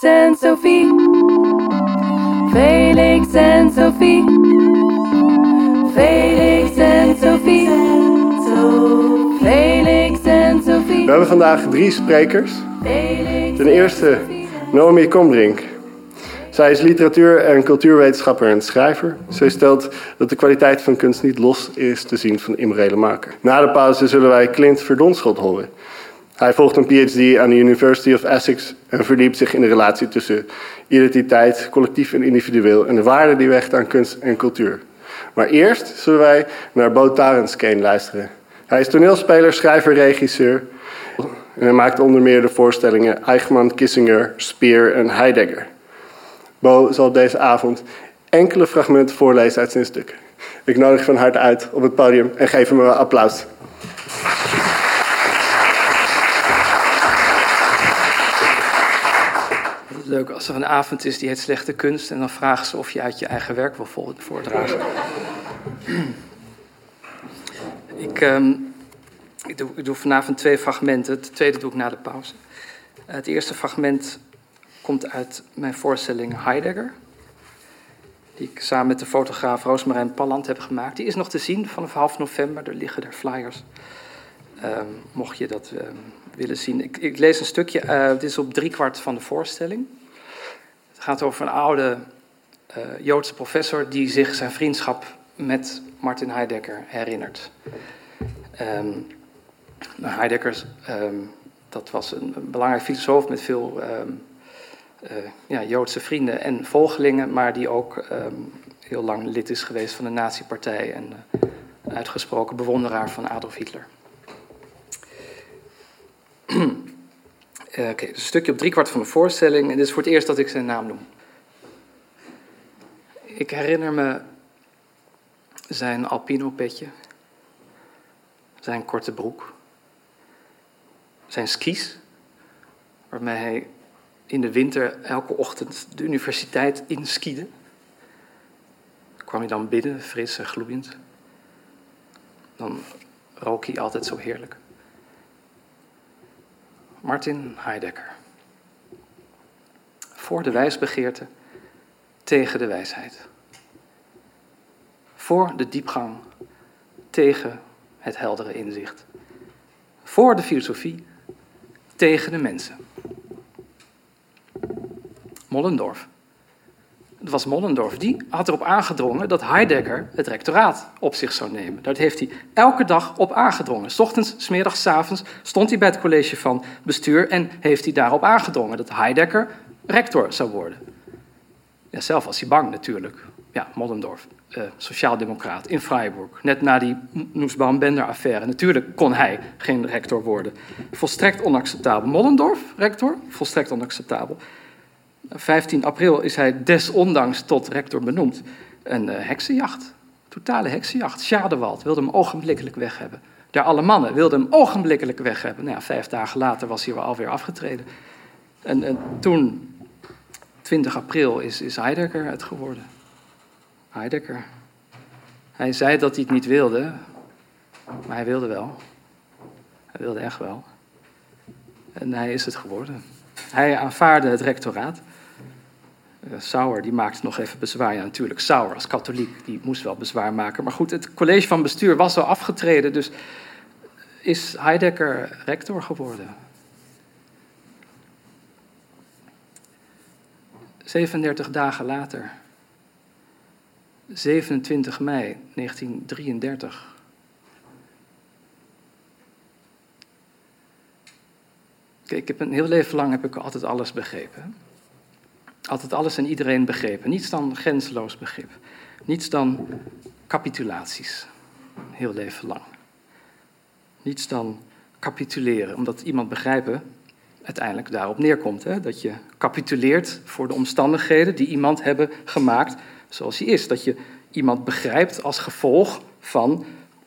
Felix en Sophie. Felix en Sophie. Felix en Sophie. Felix en Sophie. We hebben vandaag drie sprekers. Ten eerste Naomi Kombrink. Zij is literatuur- en cultuurwetenschapper en schrijver. Zij stelt dat de kwaliteit van kunst niet los is te zien van immorele maker. Na de pauze zullen wij Clint Verdonschot horen. Hij volgt een PhD aan de University of Essex en verdiept zich in de relatie tussen identiteit, collectief en individueel en de waarde die we hechten aan kunst en cultuur. Maar eerst zullen wij naar Bo Tarenskeen luisteren. Hij is toneelspeler, schrijver, regisseur. En hij maakt onder meer de voorstellingen Eichmann, Kissinger, Speer en Heidegger. Bo zal deze avond enkele fragmenten voorlezen uit zijn stukken. Ik nodig van harte uit op het podium en geef hem een applaus. Het is leuk als er een avond is die heet Slechte Kunst en dan vragen ze of je uit je eigen werk wil vo- voordragen. ik, ehm, ik, doe, ik doe vanavond twee fragmenten. Het tweede doe ik na de pauze. Het eerste fragment komt uit mijn voorstelling Heidegger. Die ik samen met de fotograaf Roosmarijn Palland heb gemaakt. Die is nog te zien vanaf half november. Er liggen er flyers. Ehm, mocht je dat ehm, willen zien. Ik, ik lees een stukje. eh, het is op driekwart van de voorstelling. Het gaat over een oude eh, Joodse professor die zich zijn vriendschap met Martin Heidegger herinnert. Nou, Heidegger, ehm, dat was een, belangrijk filosoof met veel ehm, eh, ja, Joodse vrienden en volgelingen, maar die ook heel lang lid is geweest van de Nazi-partij en eh, uitgesproken bewonderaar van Adolf Hitler. Eh, Oké, dus een stukje op driekwart van de voorstelling. En dit is voor het eerst dat ik zijn naam noem. Ik herinner me zijn alpino-petje, zijn korte broek, zijn skis, waarmee hij in de winter elke ochtend de universiteit inskiede. Kwam hij dan binnen, fris en gloeiend. Dan rook hij altijd zo heerlijk. Martin Heidegger. Voor de wijsbegeerte, tegen de wijsheid. Voor de diepgang, tegen het heldere inzicht. Voor de filosofie, tegen de mensen. Mollendorf. Het was Mollendorf. Die had erop aangedrongen dat Heidegger het rectoraat op zich zou nemen. Daar heeft hij elke dag op aangedrongen. Ochtends, s middags, s avonds stond hij bij het college van bestuur en heeft hij daarop aangedrongen dat Heidegger rector zou worden. Ja, zelf was hij bang natuurlijk. Ja, Mollendorf, eh, sociaaldemocraat in Freiburg, net na die Noesbaum-Bender-affaire. Natuurlijk kon hij geen rector worden. Volstrekt onacceptabel. Mollendorf, rector, volstrekt onacceptabel. 15 april is hij desondanks tot rector benoemd. Een eh, heksenjacht, totale heksenjacht. Schadewald wilde hem ogenblikkelijk weg hebben. Daar alle mannen wilden hem ogenblikkelijk weg hebben. Nou ja, vijf dagen later was hij alweer afgetreden. En, en toen, 20 april, is, is Heidegger het geworden. Heidegger. Hij zei dat hij het niet wilde, maar hij wilde wel. Hij wilde echt wel. En hij is het geworden. Hij aanvaarde het rectoraat. Uh, Sauer die maakte nog even bezwaar. Ja, natuurlijk, Sauer als katholiek die moest wel bezwaar maken. Maar goed, het college van bestuur was al afgetreden, dus is Heidegger rector geworden. 37 dagen later, 27 mei 1933. Kijk, ik heb een heel leven lang heb ik altijd alles begrepen. Altijd alles en iedereen begrepen. Niets dan grenzeloos begrip. Niets dan capitulaties. Heel leven lang. Niets dan capituleren. Omdat iemand begrijpen uiteindelijk daarop neerkomt. Hè? Dat je capituleert voor de omstandigheden die iemand hebben gemaakt zoals hij is. Dat je iemand begrijpt als gevolg van,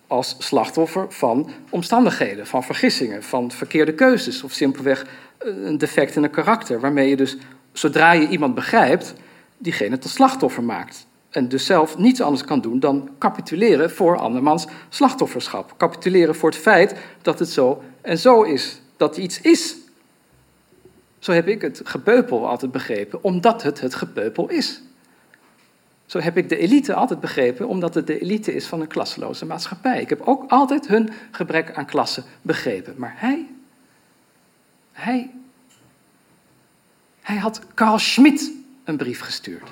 als slachtoffer van omstandigheden, van vergissingen, van verkeerde keuzes of simpelweg een defect in een karakter. Waarmee je dus, zodra je iemand begrijpt, diegene tot slachtoffer maakt. En dus zelf niets anders kan doen dan capituleren voor andermans slachtofferschap. Capituleren voor het feit dat het zo en zo is. Dat iets is Zo heb ik het gepeupel altijd begrepen, omdat het het gepeupel is. Zo heb ik de elite altijd begrepen, omdat het de elite is van een klasseloze maatschappij. Ik heb ook altijd hun gebrek aan klasse begrepen. Maar hij, hij, hij had Carl Schmitt een brief gestuurd.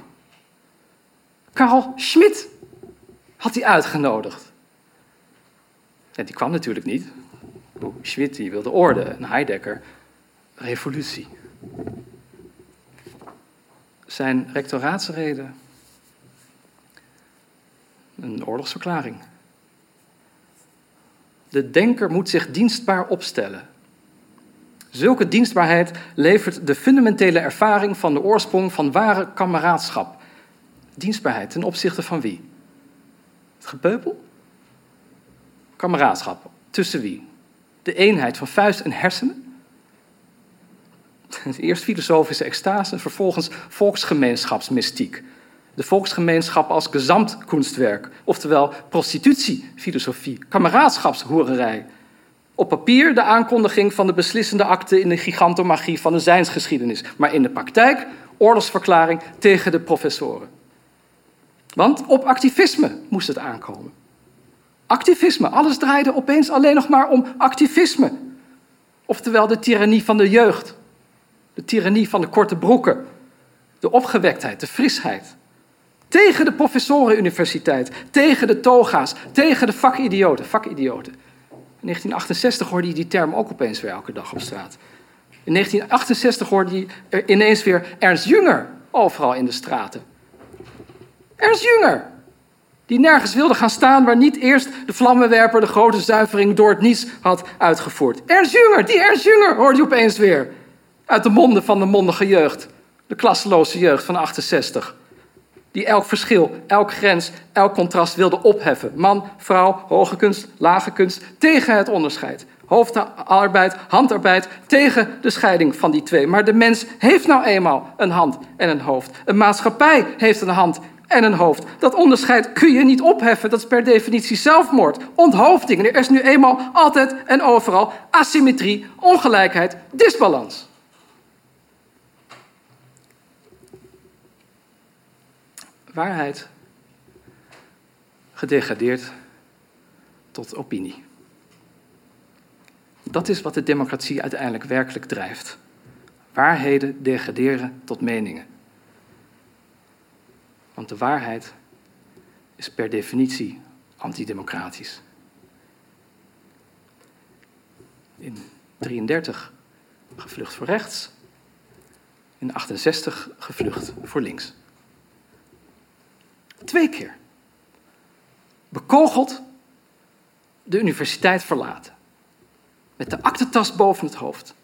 Carl Schmitt had hij uitgenodigd. En die kwam natuurlijk niet. Schmitt die wilde orde en Heidegger revolutie. Zijn rectoraatsrede een oorlogsverklaring. De denker moet zich dienstbaar opstellen. Zulke dienstbaarheid levert de fundamentele ervaring van de oorsprong van ware kameraadschap. Dienstbaarheid ten opzichte van wie? Het gepeupel? Kameraadschap. Tussen wie? De eenheid van vuist en hersenen? Eerst filosofische extase, vervolgens volksgemeenschapsmystiek. De volksgemeenschap als gezamtkunstwerk, oftewel prostitutiefilosofie, kameraadschapshoererij. Op papier de aankondiging van de beslissende akte in de gigantomagie van de zijnsgeschiedenis, maar in de praktijk oorlogsverklaring tegen de professoren. Want op activisme moest het aankomen. Activisme, alles draaide opeens alleen nog maar om activisme. Oftewel de tirannie van de jeugd, de tirannie van de korte broeken, de opgewektheid, de frisheid. Tegen de professorenuniversiteit, tegen de toga's, tegen de vakidioten. vakidioten. In 1968 hoorde je die term ook opeens weer elke dag op straat. In 1968 hoorde je er ineens weer Ernst Jünger overal in de straten. Ernst Jünger, die nergens wilde gaan staan waar niet eerst de vlammenwerper de grote zuivering door het niets had uitgevoerd. Ernst Jünger, die Ernst Jünger hoorde je opeens weer. Uit de monden van de mondige jeugd, de klasseloze jeugd van 68 die elk verschil, elk grens, elk contrast wilde opheffen. Man, vrouw, hoge kunst, lage kunst, tegen het onderscheid. Hoofdarbeid, handarbeid, tegen de scheiding van die twee. Maar de mens heeft nou eenmaal een hand en een hoofd. Een maatschappij heeft een hand en een hoofd. Dat onderscheid kun je niet opheffen, dat is per definitie zelfmoord, onthoofding. Er is nu eenmaal altijd en overal asymmetrie, ongelijkheid, disbalans. Waarheid gedegradeerd tot opinie. Dat is wat de democratie uiteindelijk werkelijk drijft. Waarheden degraderen tot meningen. Want de waarheid is per definitie antidemocratisch. In 33 gevlucht voor rechts, in 68 gevlucht voor links. Twee keer. Bekogeld de universiteit verlaten. Met de aktentas boven het hoofd.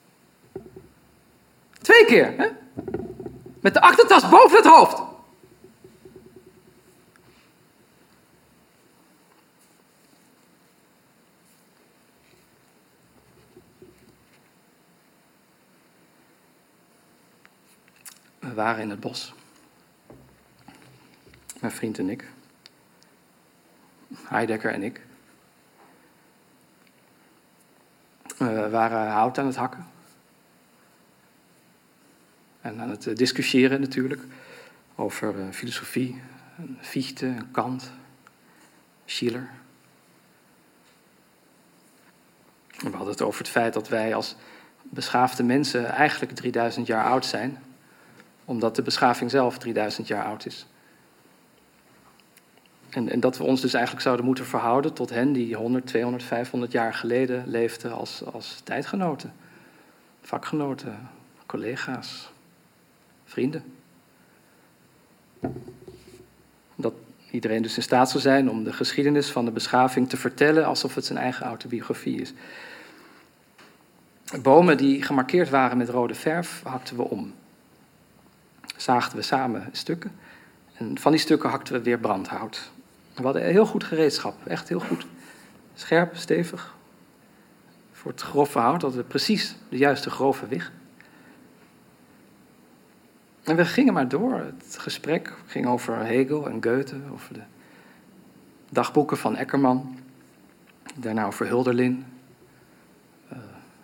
Twee keer, hè? Met de aktentas boven het hoofd. We waren in het bos mijn vriend en ik. Heidegger en ik. We waren hout aan het hakken. En aan het eh, discussiëren natuurlijk over uh, filosofie, Fichte, Kant, Schiller. we hadden het over het feit dat wij als beschaafde mensen eigenlijk 3000 jaar oud zijn, omdat de beschaving zelf 3000 jaar oud is. En, en, dat we ons dus eigenlijk zouden moeten verhouden tot hen die 100, 200, 500 jaar geleden leefden als, als tijdgenoten, vakgenoten, collega's, vrienden. Dat iedereen dus in staat zou zijn om de geschiedenis van de beschaving te vertellen alsof het zijn eigen autobiografie is. Bomen die gemarkeerd waren met rode verf hakten we om. Zaagden we samen stukken. En van die stukken hakten we weer brandhout. We hadden heel goed gereedschap, echt heel goed. Scherp, stevig. Voor het grove hout hadden we precies de juiste grove wicht. En we gingen maar door. Het gesprek ging over Hegel en Goethe, over de dagboeken van Eckerman. Daarna over Hulderlin, eh,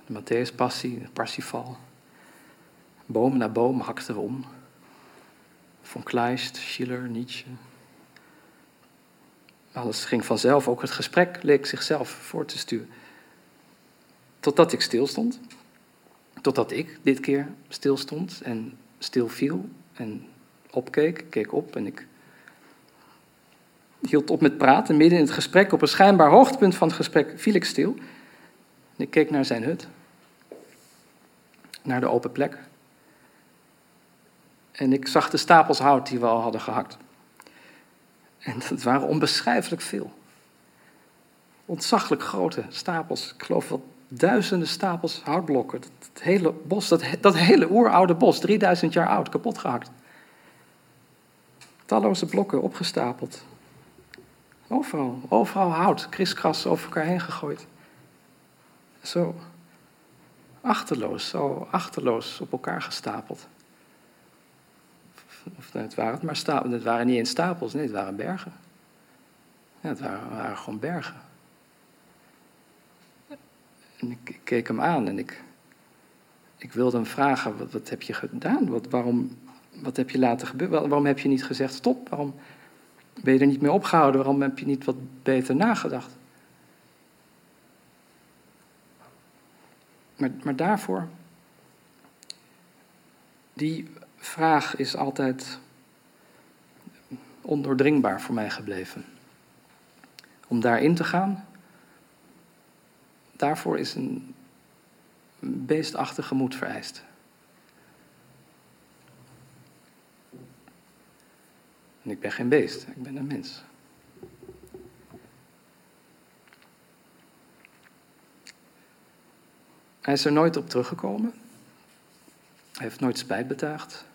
de Matthäus-passie, de Parsifal. Boom na boom hakten we om. Von Kleist, Schiller, Nietzsche. Alles ging vanzelf, ook het gesprek leek zichzelf voor te sturen. Totdat ik stilstond. Totdat ik dit keer stilstond en stil viel en opkeek, keek op en ik hield op met praten. Midden in het gesprek, op een schijnbaar hoogtepunt van het gesprek, viel ik stil. En ik keek naar zijn hut, naar de open plek. En ik zag de stapels hout die we al hadden gehakt. En dat waren onbeschrijfelijk veel. Ontzaglijk grote stapels. Ik geloof wel duizenden stapels houtblokken. Dat, hele bos, dat, dat hele oeroude bos, 3000 jaar oud, kapot gehakt. Talloze blokken opgestapeld. Overal, overal hout, kriskras over elkaar heen gegooid. Zo achterloos, zo achterloos op elkaar gestapeld. Of het waren, het, maar stapels, het waren niet eens stapels, nee, het waren bergen. Het waren, waren gewoon bergen. En ik, ik, keek hem aan en ik, ik wilde hem vragen, wat, wat heb je gedaan? Wat, waarom, wat heb je laten gebeuren? Waarom heb je niet gezegd stop? Waarom ben je er niet mee opgehouden? Waarom heb je niet wat beter nagedacht? Maar, maar daarvoor, die vraag is altijd ondoordringbaar voor mij gebleven. Om daarin te gaan, daarvoor is een beestachtige moed vereist. En ik ben geen beest, ik ben een mens. Hij is er nooit op teruggekomen. Hij heeft nooit spijt betuigd.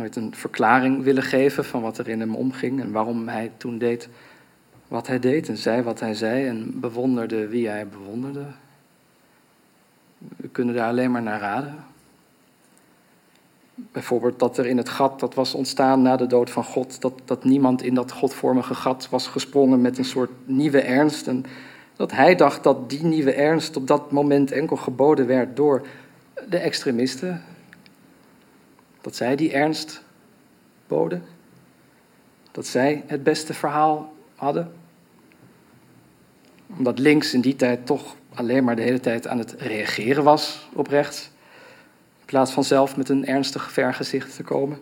Nooit een verklaring willen geven van wat er in hem omging en waarom hij toen deed wat hij deed en zei wat hij zei en bewonderde wie hij bewonderde. We kunnen daar alleen maar naar raden. Bijvoorbeeld dat er in het gat dat was ontstaan na de dood van God, dat, dat niemand in dat godvormige gat was gesprongen met een soort nieuwe ernst. En dat hij dacht dat die nieuwe ernst op dat moment enkel geboden werd door de extremisten. Dat zij die ernst boden. Dat zij het beste verhaal hadden. Omdat links in die tijd toch alleen maar de hele tijd aan het reageren was op rechts. In plaats van zelf met een ernstig vergezicht te komen.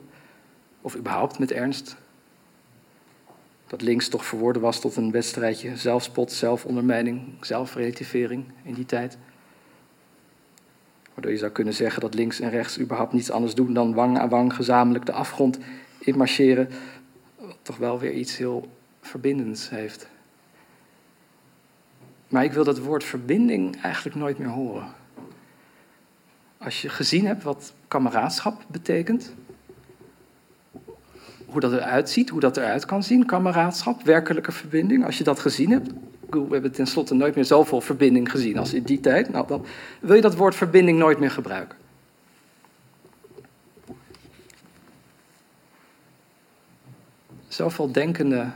Of überhaupt met ernst. Dat links toch verworden was tot een wedstrijdje zelfspot, zelfondermijning, zelfrelativering in die tijd. Waardoor je zou kunnen zeggen dat links en rechts überhaupt niets anders doen dan wang aan wang gezamenlijk de afgrond inmarcheren. Toch wel weer iets heel verbindends heeft. Maar ik wil dat woord verbinding eigenlijk nooit meer horen. Als je gezien hebt wat kameraadschap betekent, hoe dat eruit ziet, hoe dat eruit kan zien, kameraadschap, werkelijke verbinding, als je dat gezien hebt, we hebben tenslotte nooit meer zoveel verbinding gezien als in die tijd, nou, dan wil je dat woord verbinding nooit meer gebruiken. Zoveel denkende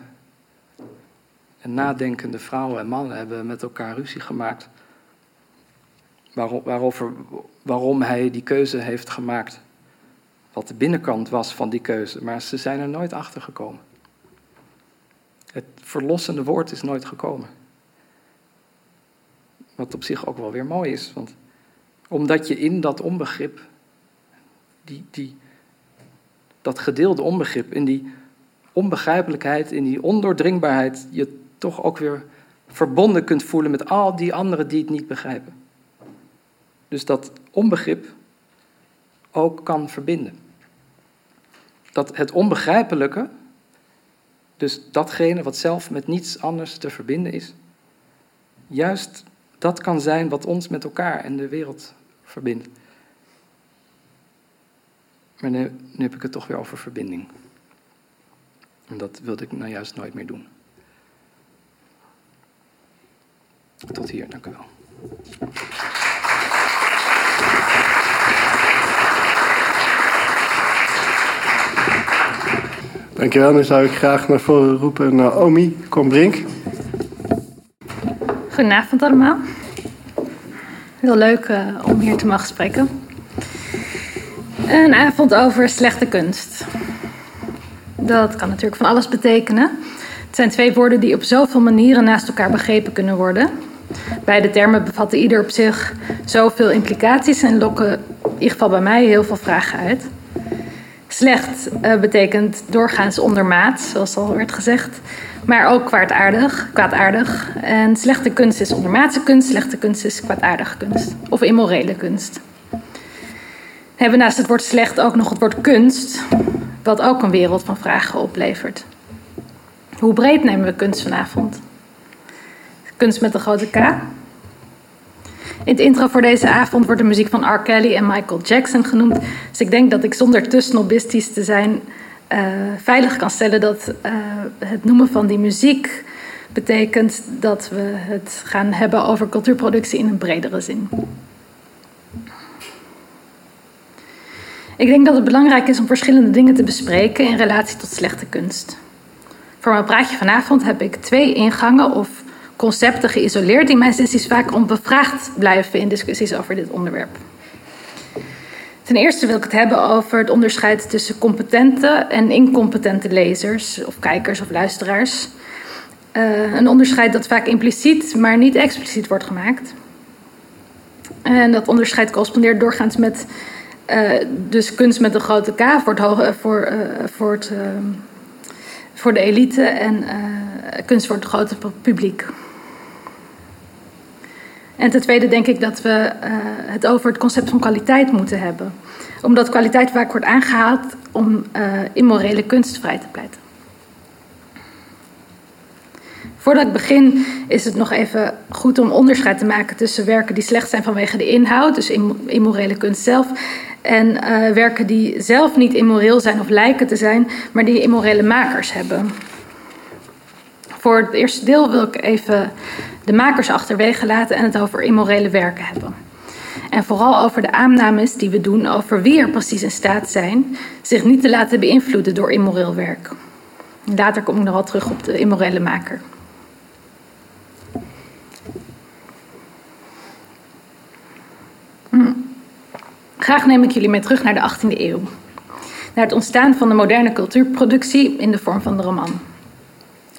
en nadenkende vrouwen en mannen hebben met elkaar ruzie gemaakt. Waarover, waarom hij die keuze heeft gemaakt. Wat de binnenkant was van die keuze. Maar ze zijn er nooit achter gekomen. Het verlossende woord is nooit gekomen. Wat op zich ook wel weer mooi is. Want omdat je in dat onbegrip, die, die, dat gedeelde onbegrip, in die onbegrijpelijkheid, in die ondoordringbaarheid, je toch ook weer verbonden kunt voelen met al die anderen die het niet begrijpen. Dus dat onbegrip ook kan verbinden. Dat het onbegrijpelijke, dus datgene wat zelf met niets anders te verbinden is, juist dat kan zijn wat ons met elkaar en de wereld verbindt. Maar nu, nu heb ik het toch weer over verbinding. En dat wilde ik nou juist nooit meer doen. Tot hier, dank u wel. Dankjewel. Nu zou ik graag naar voren roepen Naomi Kombrink. Goedenavond allemaal. Heel leuk uh, om hier te mogen spreken. Een avond over slechte kunst. Dat kan natuurlijk van alles betekenen. Het zijn twee woorden die op zoveel manieren naast elkaar begrepen kunnen worden. Beide termen bevatten ieder op zich zoveel implicaties en lokken in ieder geval bij mij heel veel vragen uit. Slecht uh, betekent doorgaans ondermaat, zoals al werd gezegd, maar ook kwaadaardig, kwaadaardig. En slechte kunst is ondermaatse kunst, slechte kunst is kwaadaardige kunst of immorele kunst. We hebben naast het woord slecht ook nog het woord kunst, wat ook een wereld van vragen oplevert. Hoe breed nemen we kunst vanavond? Kunst met een grote K. In het intro voor deze avond wordt de muziek van R. Kelly en Michael Jackson genoemd. Dus ik denk dat ik zonder te snobistisch te zijn uh, veilig kan stellen dat uh, het noemen van die muziek betekent dat we het gaan hebben over cultuurproductie in een bredere zin. Ik denk dat het belangrijk is om verschillende dingen te bespreken in relatie tot slechte kunst. Voor mijn praatje vanavond heb ik twee ingangen of concepten geïsoleerd die mijn sessies vaak onbevraagd blijven in discussies over dit onderwerp. Ten eerste wil ik het hebben over het onderscheid tussen competente en incompetente lezers of kijkers of luisteraars. Uh, een onderscheid dat vaak impliciet, maar niet expliciet wordt gemaakt. En dat onderscheid correspondeert doorgaans met uh, dus kunst met een grote K voor het, hoge, voor, voor het voor de elite en kunst voor het grote publiek. En ten tweede denk ik dat we uh, het over het concept van kwaliteit moeten hebben. Omdat kwaliteit vaak wordt aangehaald om uh, immorele kunst vrij te pleiten. Voordat ik begin is het nog even goed om onderscheid te maken tussen werken die slecht zijn vanwege de inhoud, dus immorele kunst zelf, en uh, werken die zelf niet immoreel zijn of lijken te zijn, maar die immorele makers hebben. Voor het eerste deel wil ik even de makers achterwege laten en het over immorele werken hebben. En vooral over de aannames die we doen over wie er precies in staat zijn zich niet te laten beïnvloeden door immoreel werk. Later kom ik nog wel terug op de immorele maker. Hm. Graag neem ik jullie mee terug naar de 18e eeuw. Naar het ontstaan van de moderne cultuurproductie in de vorm van de roman.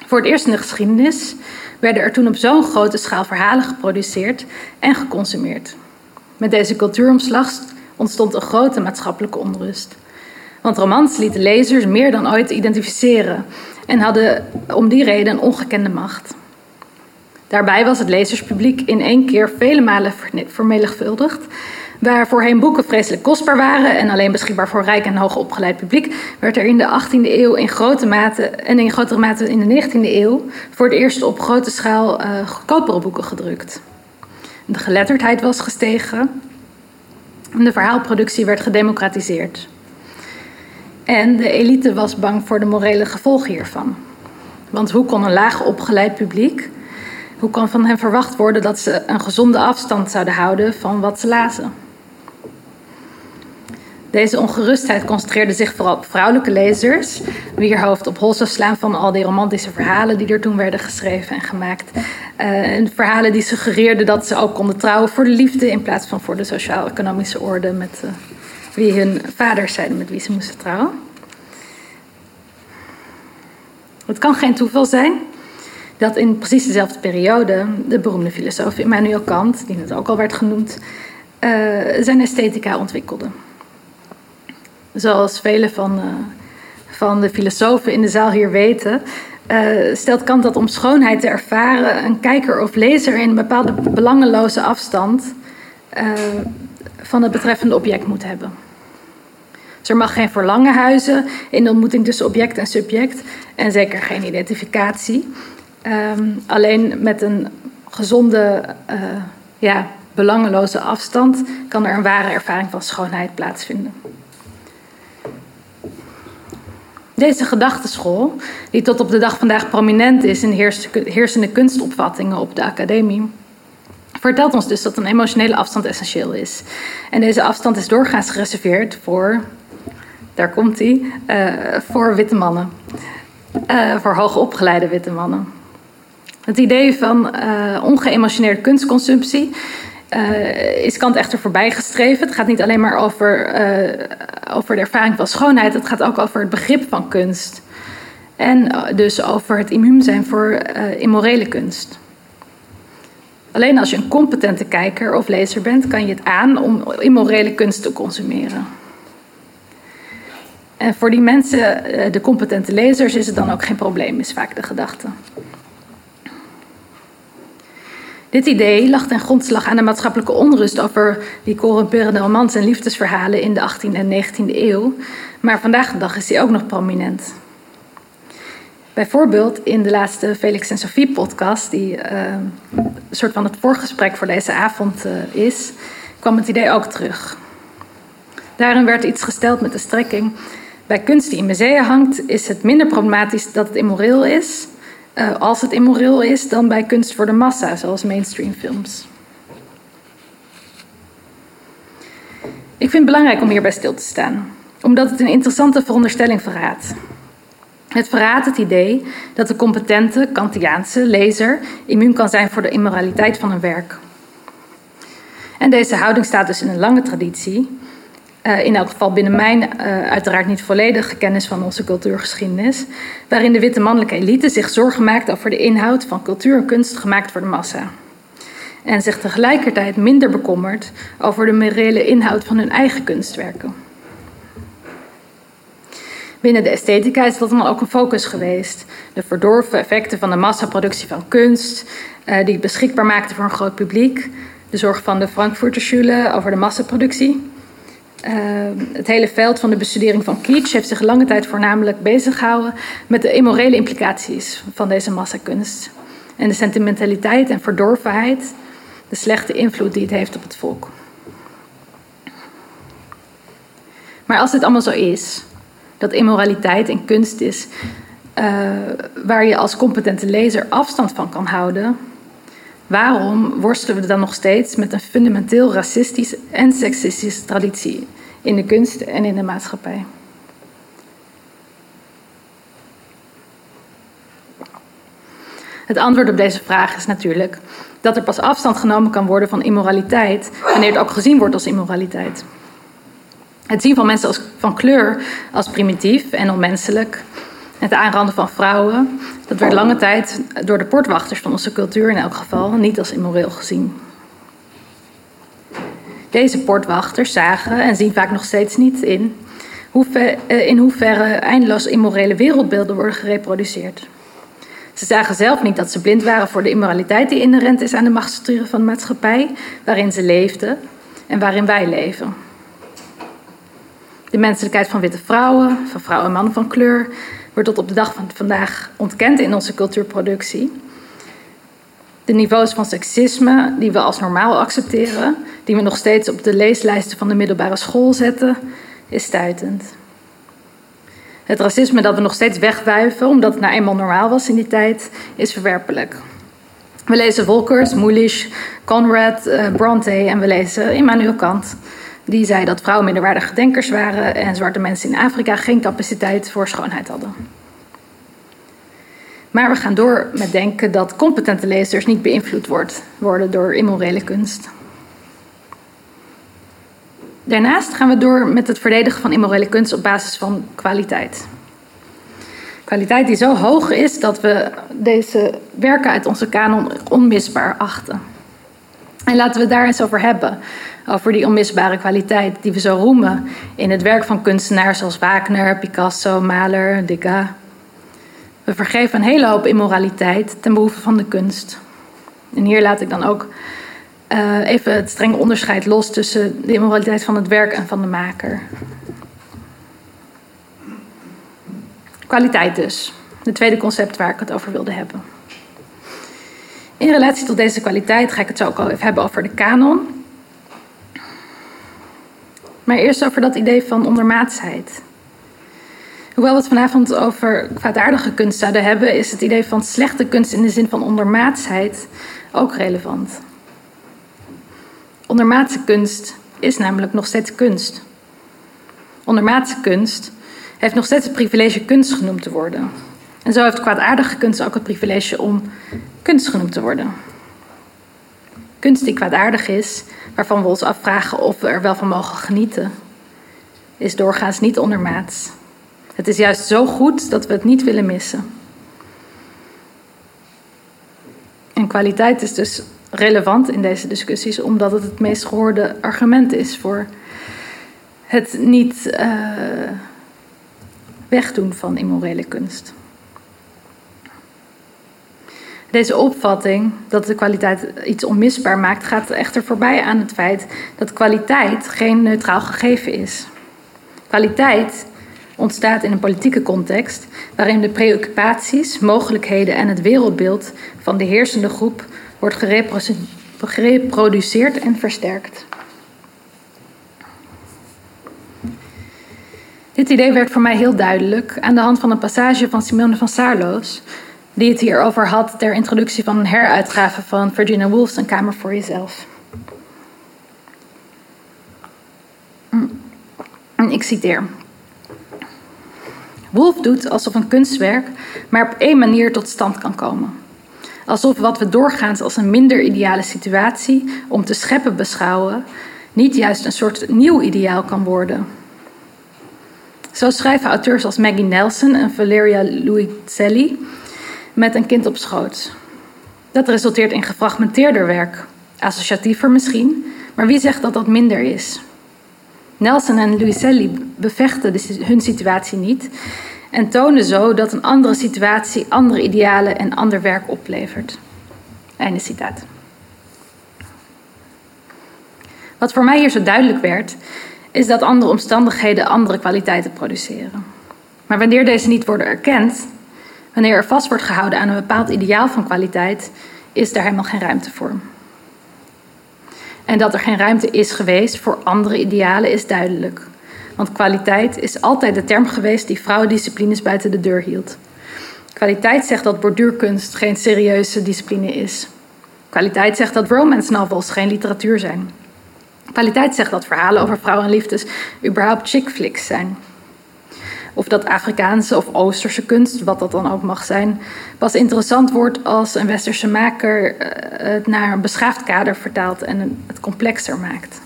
Voor het eerst in de geschiedenis werden er toen op zo'n grote schaal verhalen geproduceerd en geconsumeerd. Met deze cultuuromslag ontstond een grote maatschappelijke onrust. Want romans lieten lezers meer dan ooit identificeren en hadden om die reden een ongekende macht. Daarbij was het lezerspubliek in één keer vele malen vermenigvuldigd Waar voorheen boeken vreselijk kostbaar waren en alleen beschikbaar voor rijk en hoogopgeleid publiek, werd er in de 18e eeuw in grote mate en in grotere mate in de 19e eeuw voor het eerst op grote schaal uh, goedkopere boeken gedrukt. De geletterdheid was gestegen en de verhaalproductie werd gedemocratiseerd. En de elite was bang voor de morele gevolgen hiervan. Want hoe kon een laag opgeleid publiek, hoe kon van hen verwacht worden dat ze een gezonde afstand zouden houden van wat ze lazen? Deze ongerustheid concentreerde zich vooral op vrouwelijke lezers, wier hoofd op hol zou slaan van al die romantische verhalen die er toen werden geschreven en gemaakt. Uh, en verhalen die suggereerden dat ze ook konden trouwen voor de liefde in plaats van voor de sociaal-economische orde met uh, wie hun vaders zeiden met wie ze moesten trouwen. Het kan geen toeval zijn dat in precies dezelfde periode de beroemde filosoof Immanuel Kant, die net ook al werd genoemd, uh, zijn esthetica ontwikkelde. Zoals vele van, uh, van de filosofen in de zaal hier weten, uh, stelt Kant dat om schoonheid te ervaren een kijker of lezer in een bepaalde belangeloze afstand uh, van het betreffende object moet hebben. Dus er mag geen verlangen huizen in de ontmoeting tussen object en subject en zeker geen identificatie. Um, alleen met een gezonde, ja, belangeloze afstand kan er een ware ervaring van schoonheid plaatsvinden. Deze gedachteschool, die tot op de dag vandaag prominent is in heersende kunstopvattingen op de academie, vertelt ons dus dat een emotionele afstand essentieel is. En deze afstand is doorgaans gereserveerd voor, daar komt hij, uh, voor witte mannen. Uh, voor hoogopgeleide witte mannen. Het idee van uh, ongeëmotioneerde kunstconsumptie uh, is Kant echter voorbijgestreven. Het gaat niet alleen maar over, uh, over de ervaring van schoonheid, het gaat ook over het begrip van kunst. En dus over het immuun zijn voor immorele kunst. Alleen als je een competente kijker of lezer bent, kan je het aan om immorele kunst te consumeren. En voor die mensen, de competente lezers, is het dan ook geen probleem, is vaak de gedachte. Dit idee lag ten grondslag aan de maatschappelijke onrust over die corrumperende romans en liefdesverhalen in de 18e en 19e eeuw, maar vandaag de dag is die ook nog prominent. Bijvoorbeeld in de laatste Felix en Sophie podcast, die uh, een soort van het voorgesprek voor deze avond uh, is, kwam het idee ook terug. Daarin werd iets gesteld met de strekking: bij kunst die in musea hangt, is het minder problematisch dat het immoreel is, uh, als het immoreel is dan bij kunst voor de massa, zoals mainstream films. Ik vind het belangrijk om hierbij stil te staan, omdat het een interessante veronderstelling verraadt. Het verraadt het idee dat de competente Kantiaanse lezer immuun kan zijn voor de immoraliteit van een werk. En deze houding staat dus in een lange traditie, uh, in elk geval binnen mijn uh, uiteraard niet volledige kennis van onze cultuurgeschiedenis, waarin de witte mannelijke elite zich zorgen maakt over de inhoud van cultuur en kunst gemaakt voor de massa. En zich tegelijkertijd minder bekommert over de morele inhoud van hun eigen kunstwerken. Binnen de esthetica is dat dan ook een focus geweest. De verdorven effecten van de massaproductie van kunst, uh, die beschikbaar maakte voor een groot publiek. De zorg van de Frankfurter Schule over de massaproductie. Uh, het hele veld van de bestudering van kitsch heeft zich lange tijd voornamelijk bezig gehouden met de immorele implicaties van deze massakunst. En de sentimentaliteit en verdorvenheid, de slechte invloed die het heeft op het volk. Maar als dit allemaal zo is, dat immoraliteit en kunst is uh, waar je als competente lezer afstand van kan houden, waarom worstelen we dan nog steeds met een fundamenteel racistische en seksistische traditie in de kunst en in de maatschappij? Het antwoord op deze vraag is natuurlijk dat er pas afstand genomen kan worden van immoraliteit wanneer het ook gezien wordt als immoraliteit. Het zien van mensen als, van kleur als primitief en onmenselijk, het aanranden van vrouwen, dat werd lange tijd door de portwachters van onze cultuur in elk geval niet als immoreel gezien. Deze portwachters zagen en zien vaak nog steeds niet in eh, in hoeverre eindeloos immorele wereldbeelden worden gereproduceerd. Ze zagen zelf niet dat ze blind waren voor de immoraliteit die inherent is aan de machtsstructuren van de maatschappij, waarin ze leefden en waarin wij leven. De menselijkheid van witte vrouwen, van vrouwen en mannen van kleur, wordt tot op de dag van vandaag ontkend in onze cultuurproductie. De niveaus van seksisme die we als normaal accepteren, die we nog steeds op de leeslijsten van de middelbare school zetten, is stuitend. Het racisme dat we nog steeds wegwuiven, omdat het nou eenmaal normaal was in die tijd, is verwerpelijk. We lezen Volkers, Mulisch, Conrad, uh, Bronte en we lezen Immanuel Kant. Die zei dat vrouwen minderwaardige denkers waren en zwarte mensen in Afrika geen capaciteit voor schoonheid hadden. Maar we gaan door met denken dat competente lezers niet beïnvloed wordt, worden door immorele kunst. Daarnaast gaan we door met het verdedigen van immorele kunst op basis van kwaliteit. Kwaliteit die zo hoog is dat we deze werken uit onze kanon onmisbaar achten. En laten we het daar eens over hebben. Over die onmisbare kwaliteit die we zo roemen in het werk van kunstenaars zoals Wagner, Picasso, Mahler, Degas. We vergeven een hele hoop immoraliteit ten behoeve van de kunst. En hier laat ik dan ook uh, even het strenge onderscheid los tussen de immoraliteit van het werk en van de maker. Kwaliteit dus. Het tweede concept waar ik het over wilde hebben. In relatie tot deze kwaliteit ga ik het zo ook al even hebben over de kanon. Maar eerst over dat idee van ondermaatsheid. Hoewel we het vanavond over kwaadaardige kunst zouden hebben, is het idee van slechte kunst in de zin van ondermaatsheid ook relevant. Ondermaatse kunst is namelijk nog steeds kunst. Ondermaatse kunst heeft nog steeds het privilege kunst genoemd te worden. En zo heeft kwaadaardige kunst ook het privilege om kunst genoemd te worden. Kunst die kwaadaardig is, waarvan we ons afvragen of we er wel van mogen genieten, is doorgaans niet ondermaats. Het is juist zo goed dat we het niet willen missen. En kwaliteit is dus relevant in deze discussies, omdat het het meest gehoorde argument is voor het niet uh, wegdoen van immorele kunst. Deze opvatting dat de kwaliteit iets onmisbaar maakt, gaat echter voorbij aan het feit dat kwaliteit geen neutraal gegeven is. Kwaliteit ontstaat in een politieke context waarin de preoccupaties, mogelijkheden en het wereldbeeld van de heersende groep wordt gereproduceerd en versterkt. Dit idee werd voor mij heel duidelijk aan de hand van een passage van Simone van Saarloos, die het hierover had ter introductie van een heruitgave van Virginia Woolf's Een Kamer voor Jezelf. Ik citeer. Wolf doet alsof een kunstwerk maar op één manier tot stand kan komen. Alsof wat we doorgaans als een minder ideale situatie om te scheppen beschouwen, niet juist een soort nieuw ideaal kan worden. Zo schrijven auteurs als Maggie Nelson en Valeria Luiselli met een kind op schoot. Dat resulteert in gefragmenteerder werk, associatiever misschien, maar wie zegt dat dat minder is? Nelson en Luiselli bevechten hun situatie niet en tonen zo dat een andere situatie andere idealen en ander werk oplevert. Einde. Wat voor mij hier zo duidelijk werd, is dat andere omstandigheden andere kwaliteiten produceren. Maar wanneer deze niet worden erkend, wanneer er vast wordt gehouden aan een bepaald ideaal van kwaliteit, is daar helemaal geen ruimte voor. En dat er geen ruimte is geweest voor andere idealen is duidelijk. Want kwaliteit is altijd de term geweest die vrouwendisciplines buiten de deur hield. Kwaliteit zegt dat borduurkunst geen serieuze discipline is. Kwaliteit zegt dat romance novels geen literatuur zijn. Kwaliteit zegt dat verhalen over vrouwen en liefdes überhaupt chick flicks zijn. Of dat Afrikaanse of Oosterse kunst, wat dat dan ook mag zijn, pas interessant wordt als een westerse maker eh, het naar een beschaafd kader vertaalt en het complexer maakt.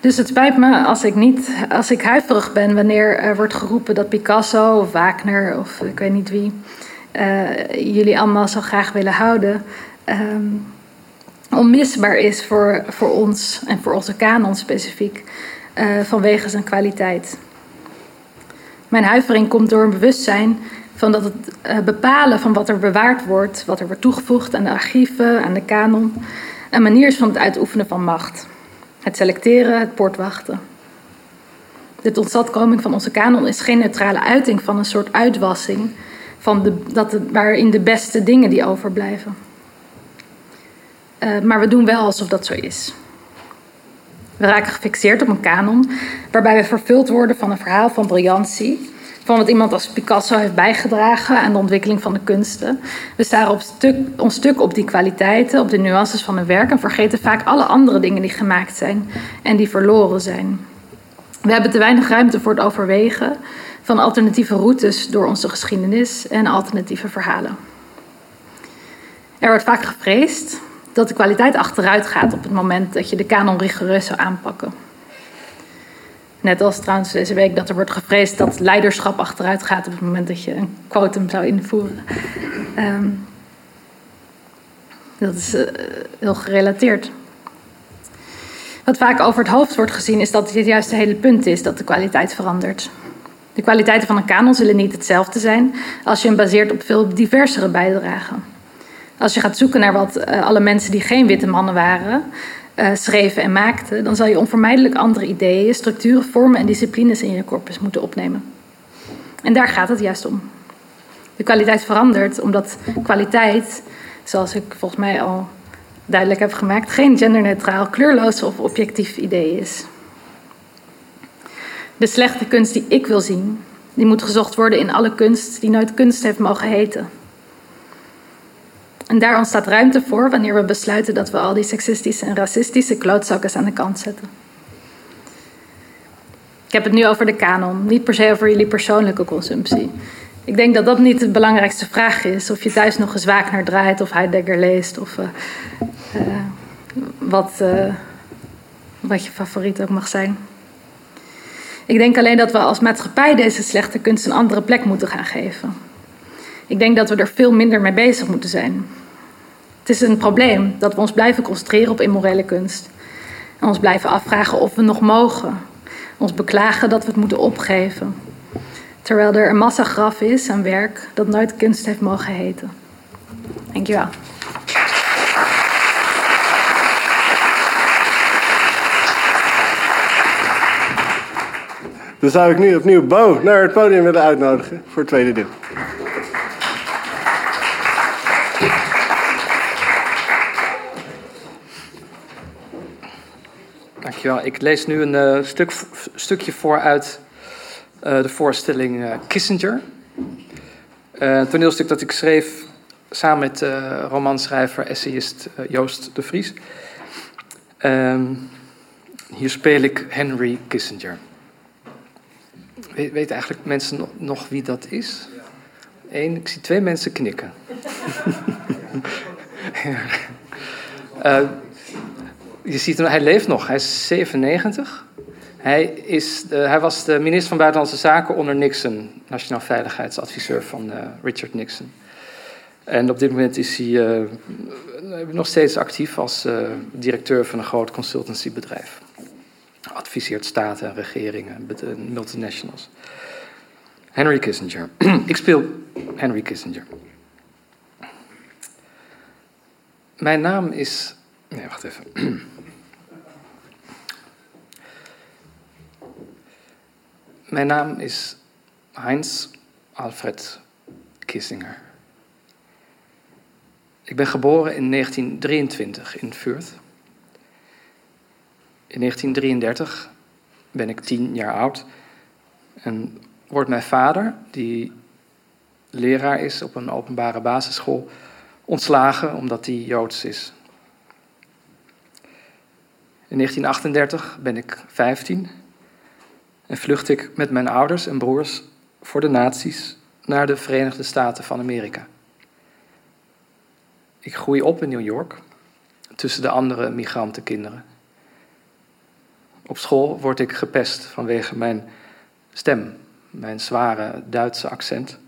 Dus het spijt me als ik niet, als ik huiverig ben wanneer er wordt geroepen dat Picasso of Wagner of ik weet niet wie uh, jullie allemaal zo graag willen houden. Um, onmisbaar is voor, voor ons en voor onze kanon specifiek uh, vanwege zijn kwaliteit. Mijn huivering komt door een bewustzijn van dat het uh, bepalen van wat er bewaard wordt, wat er wordt toegevoegd aan de archieven, aan de kanon, een manier is van het uitoefenen van macht. Het selecteren, het poortwachten. De totstandkoming van onze kanon is geen neutrale uiting van een soort uitwassing van de, dat waarin de beste dingen die overblijven. Uh, maar we doen wel alsof dat zo is. We raken gefixeerd op een kanon waarbij we vervuld worden van een verhaal van briljantie, van wat iemand als Picasso heeft bijgedragen aan de ontwikkeling van de kunsten. We staren op stuk, ons stuk op die kwaliteiten, op de nuances van een werk en vergeten vaak alle andere dingen die gemaakt zijn en die verloren zijn. We hebben te weinig ruimte voor het overwegen van alternatieve routes door onze geschiedenis en alternatieve verhalen. Er wordt vaak gevreesd dat de kwaliteit achteruit gaat op het moment dat je de kanon rigoureus zou aanpakken. Net als trouwens deze week dat er wordt gevreesd dat leiderschap achteruit gaat op het moment dat je een quotum zou invoeren. Um, dat is uh, heel gerelateerd. Wat vaak over het hoofd wordt gezien is dat dit juist het hele punt is dat de kwaliteit verandert. De kwaliteiten van een kanon zullen niet hetzelfde zijn als je hem baseert op veel diversere bijdragen. Als je gaat zoeken naar wat uh, alle mensen die geen witte mannen waren, uh, schreven en maakten, dan zal je onvermijdelijk andere ideeën, structuren, vormen en disciplines in je corpus moeten opnemen. En daar gaat het juist om. De kwaliteit verandert omdat kwaliteit, zoals ik volgens mij al duidelijk heb gemaakt, geen genderneutraal, kleurloos of objectief idee is. De slechte kunst die ik wil zien, die moet gezocht worden in alle kunst die nooit kunst heeft mogen heten. En daar ontstaat ruimte voor wanneer we besluiten dat we al die seksistische en racistische klootzakken aan de kant zetten. Ik heb het nu over de kanon, niet per se over jullie persoonlijke consumptie. Ik denk dat dat niet de belangrijkste vraag is. Of je thuis nog eens Wagner draait of Heidegger leest. Of uh, uh, wat, uh, wat je favoriet ook mag zijn. Ik denk alleen dat we als maatschappij deze slechte kunst een andere plek moeten gaan geven. Ik denk dat we er veel minder mee bezig moeten zijn. Het is een probleem dat we ons blijven concentreren op immorele kunst. En ons blijven afvragen of we nog mogen. Ons beklagen dat we het moeten opgeven. Terwijl er een massagraf is aan werk dat nooit kunst heeft mogen heten. Dankjewel. Dan zou ik nu opnieuw Bo naar het podium willen uitnodigen voor het tweede deel. Ik lees nu een uh, stuk, stukje voor uit uh, de voorstelling uh, Kissinger. een toneelstuk dat ik schreef samen met romanschrijver, essayist Joost de Vries. Ehm, hier speel ik Henry Kissinger. Weet, eigenlijk mensen nog, nog wie dat is? Eén, ik zie twee mensen knikken. uh, je ziet hem, hij leeft nog, hij is 97. Hij, is hij was de minister van Buitenlandse Zaken onder Nixon, nationaal veiligheidsadviseur van uh, Richard Nixon. En op dit moment is hij uh, nog steeds actief als directeur van een groot consultancybedrijf adviseert staten en regeringen, multinationals. Henry Kissinger. Ik speel Henry Kissinger. Mijn naam is. Nee, wacht even. Mijn naam is Heinz Alfred Kissinger. Ik ben geboren in 1923 in Fürth. In 1933 ben ik tien jaar oud en wordt mijn vader, die leraar is op een openbare basisschool, ontslagen omdat hij joods is. In 1938 ben ik 15 en vlucht ik met mijn ouders en broers voor de nazi's naar de Verenigde Staten van Amerika. Ik groei op in New York tussen de andere migrantenkinderen. Op school word ik gepest vanwege mijn stem, mijn zware Duitse accent.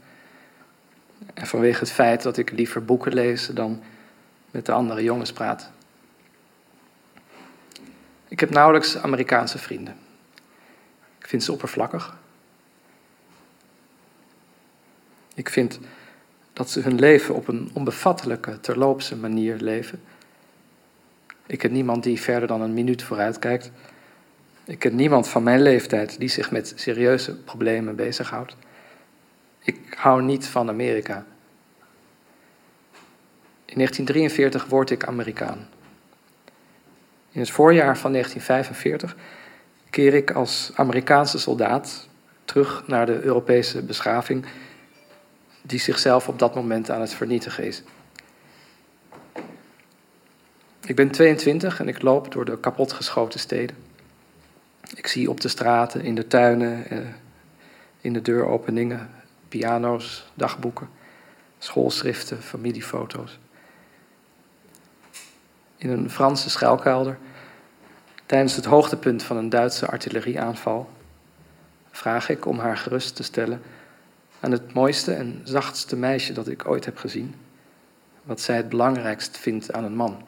En vanwege het feit dat ik liever boeken lees dan met de andere jongens praat. Ik heb nauwelijks Amerikaanse vrienden. Ik vind ze oppervlakkig. Ik vind dat ze hun leven op een onbevattelijke, terloopse manier leven. Ik ken niemand die verder dan een minuut vooruit kijkt. Ik ken niemand van mijn leeftijd die zich met serieuze problemen bezighoudt. Ik hou niet van Amerika. In 1943 word ik Amerikaan. In het voorjaar van 1945 keer ik als Amerikaanse soldaat terug naar de Europese beschaving die zichzelf op dat moment aan het vernietigen is. Ik ben 22 en ik loop door de kapotgeschoten steden. Ik zie op de straten, in de tuinen, eh, in de deuropeningen, piano's, dagboeken, schoolschriften, familiefoto's. In een Franse schuilkelder, tijdens het hoogtepunt van een Duitse artillerieaanval, vraag ik om haar gerust te stellen aan het mooiste en zachtste meisje dat ik ooit heb gezien, wat zij het belangrijkst vindt aan een man.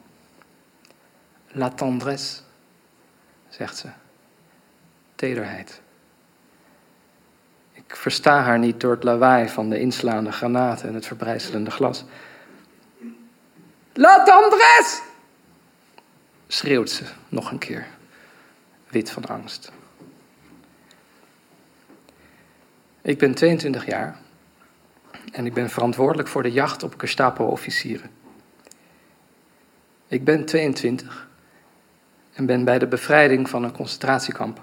La tendresse, zegt ze tederheid. Ik versta haar niet door het lawaai van de inslaande granaten en het verbrijzelende glas. La tendresse! Schreeuwt ze nog een keer, wit van angst. Ik ben 22 jaar en ik ben verantwoordelijk voor de jacht op Gestapo-officieren. Ik ben 22 en ben bij de bevrijding van een concentratiekamp.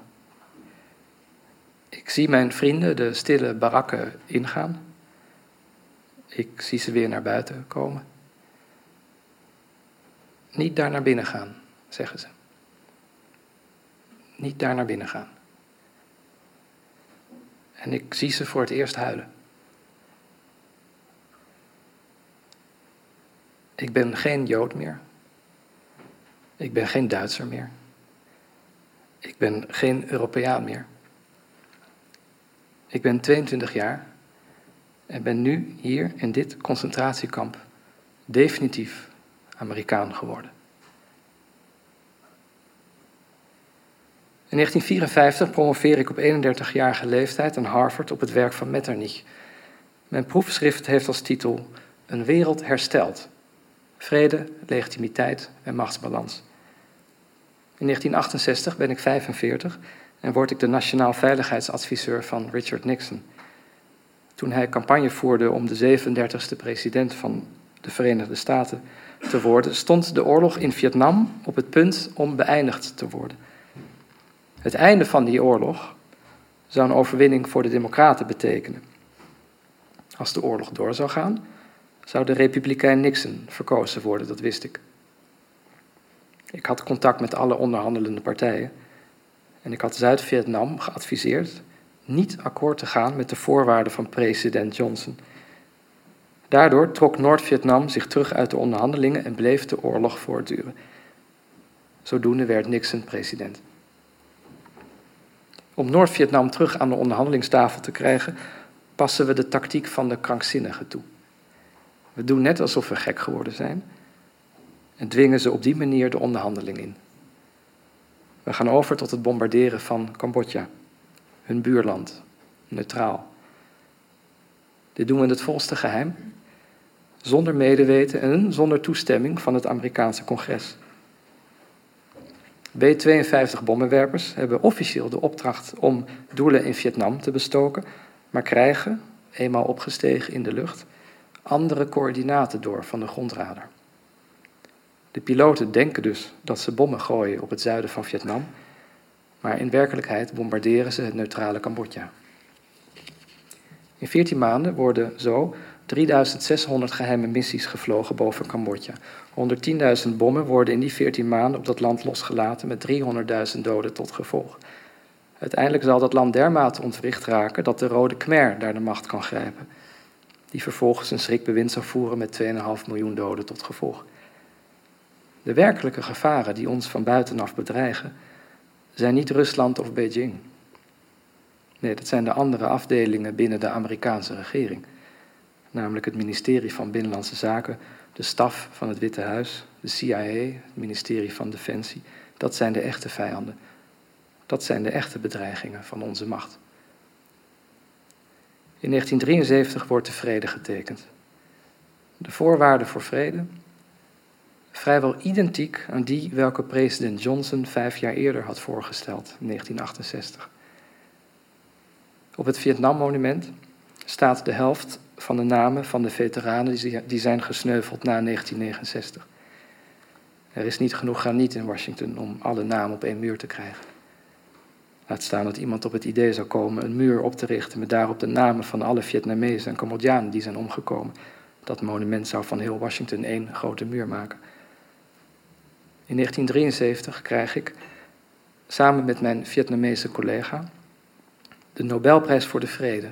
Ik zie mijn vrienden de stille barakken ingaan. Ik zie ze weer naar buiten komen. Niet daar naar binnen gaan, zeggen ze. Niet daar naar binnen gaan. En ik zie ze voor het eerst huilen. Ik ben geen Jood meer. Ik ben geen Duitser meer. Ik ben geen Europeaan meer. Ik ben 22 jaar en ben nu hier in dit concentratiekamp definitief Amerikaan geworden. In 1954 promoveer ik op 31-jarige leeftijd aan Harvard op het werk van Metternich. Mijn proefschrift heeft als titel Een wereld hersteld. Vrede, legitimiteit en machtsbalans. In 1968 ben ik 45 en word ik de nationaal veiligheidsadviseur van Richard Nixon. Toen hij campagne voerde om de 37e president van de Verenigde Staten te worden, stond de oorlog in Vietnam op het punt om beëindigd te worden. Het einde van die oorlog zou een overwinning voor de Democraten betekenen. Als de oorlog door zou gaan, zou de Republikein Nixon verkozen worden, dat wist ik. Ik had contact met alle onderhandelende partijen en ik had Zuid-Vietnam geadviseerd niet akkoord te gaan met de voorwaarden van president Johnson. Daardoor trok Noord-Vietnam zich terug uit de onderhandelingen en bleef de oorlog voortduren. Zodoende werd Nixon president. Om Noord-Vietnam terug aan de onderhandelingstafel te krijgen, passen we de tactiek van de krankzinnigen toe. We doen net alsof we gek geworden zijn en dwingen ze op die manier de onderhandeling in. We gaan over tot het bombarderen van Cambodja, hun buurland, neutraal. Dit doen we in het volste geheim, zonder medeweten en zonder toestemming van het Amerikaanse congres. B-52 bommenwerpers hebben officieel de opdracht om doelen in Vietnam te bestoken, maar krijgen, eenmaal opgestegen in de lucht, andere coördinaten door van de grondradar. De piloten denken dus dat ze bommen gooien op het zuiden van Vietnam, maar in werkelijkheid bombarderen ze het neutrale Cambodja. In 14 maanden worden zo 3600 geheime missies gevlogen boven Cambodja. 110.000 bommen worden in die 14 maanden op dat land losgelaten met 300.000 doden tot gevolg. Uiteindelijk zal dat land dermate ontwricht raken dat de Rode Khmer daar de macht kan grijpen, die vervolgens een schrikbewind zou voeren met 2,5 miljoen doden tot gevolg. De werkelijke gevaren die ons van buitenaf bedreigen, zijn niet Rusland of Beijing. Nee, dat zijn de andere afdelingen binnen de Amerikaanse regering namelijk het ministerie van Binnenlandse Zaken, de staf van het Witte Huis, de CIA, het ministerie van Defensie. Dat zijn de echte vijanden. Dat zijn de echte bedreigingen van onze macht. In 1973 wordt de vrede getekend. De voorwaarden voor vrede, vrijwel identiek aan die welke president Johnson vijf jaar eerder had voorgesteld, in 1968. Op het Vietnam-monument staat de helft van de namen van de veteranen die zijn gesneuveld na 1969. Er is niet genoeg graniet in Washington om alle namen op één muur te krijgen. Laat staan dat iemand op het idee zou komen een muur op te richten met daarop de namen van alle Vietnamezen en Cambodjanen die zijn omgekomen. Dat monument zou van heel Washington één grote muur maken. In 1973 krijg ik, samen met mijn Vietnamese collega, de Nobelprijs voor de Vrede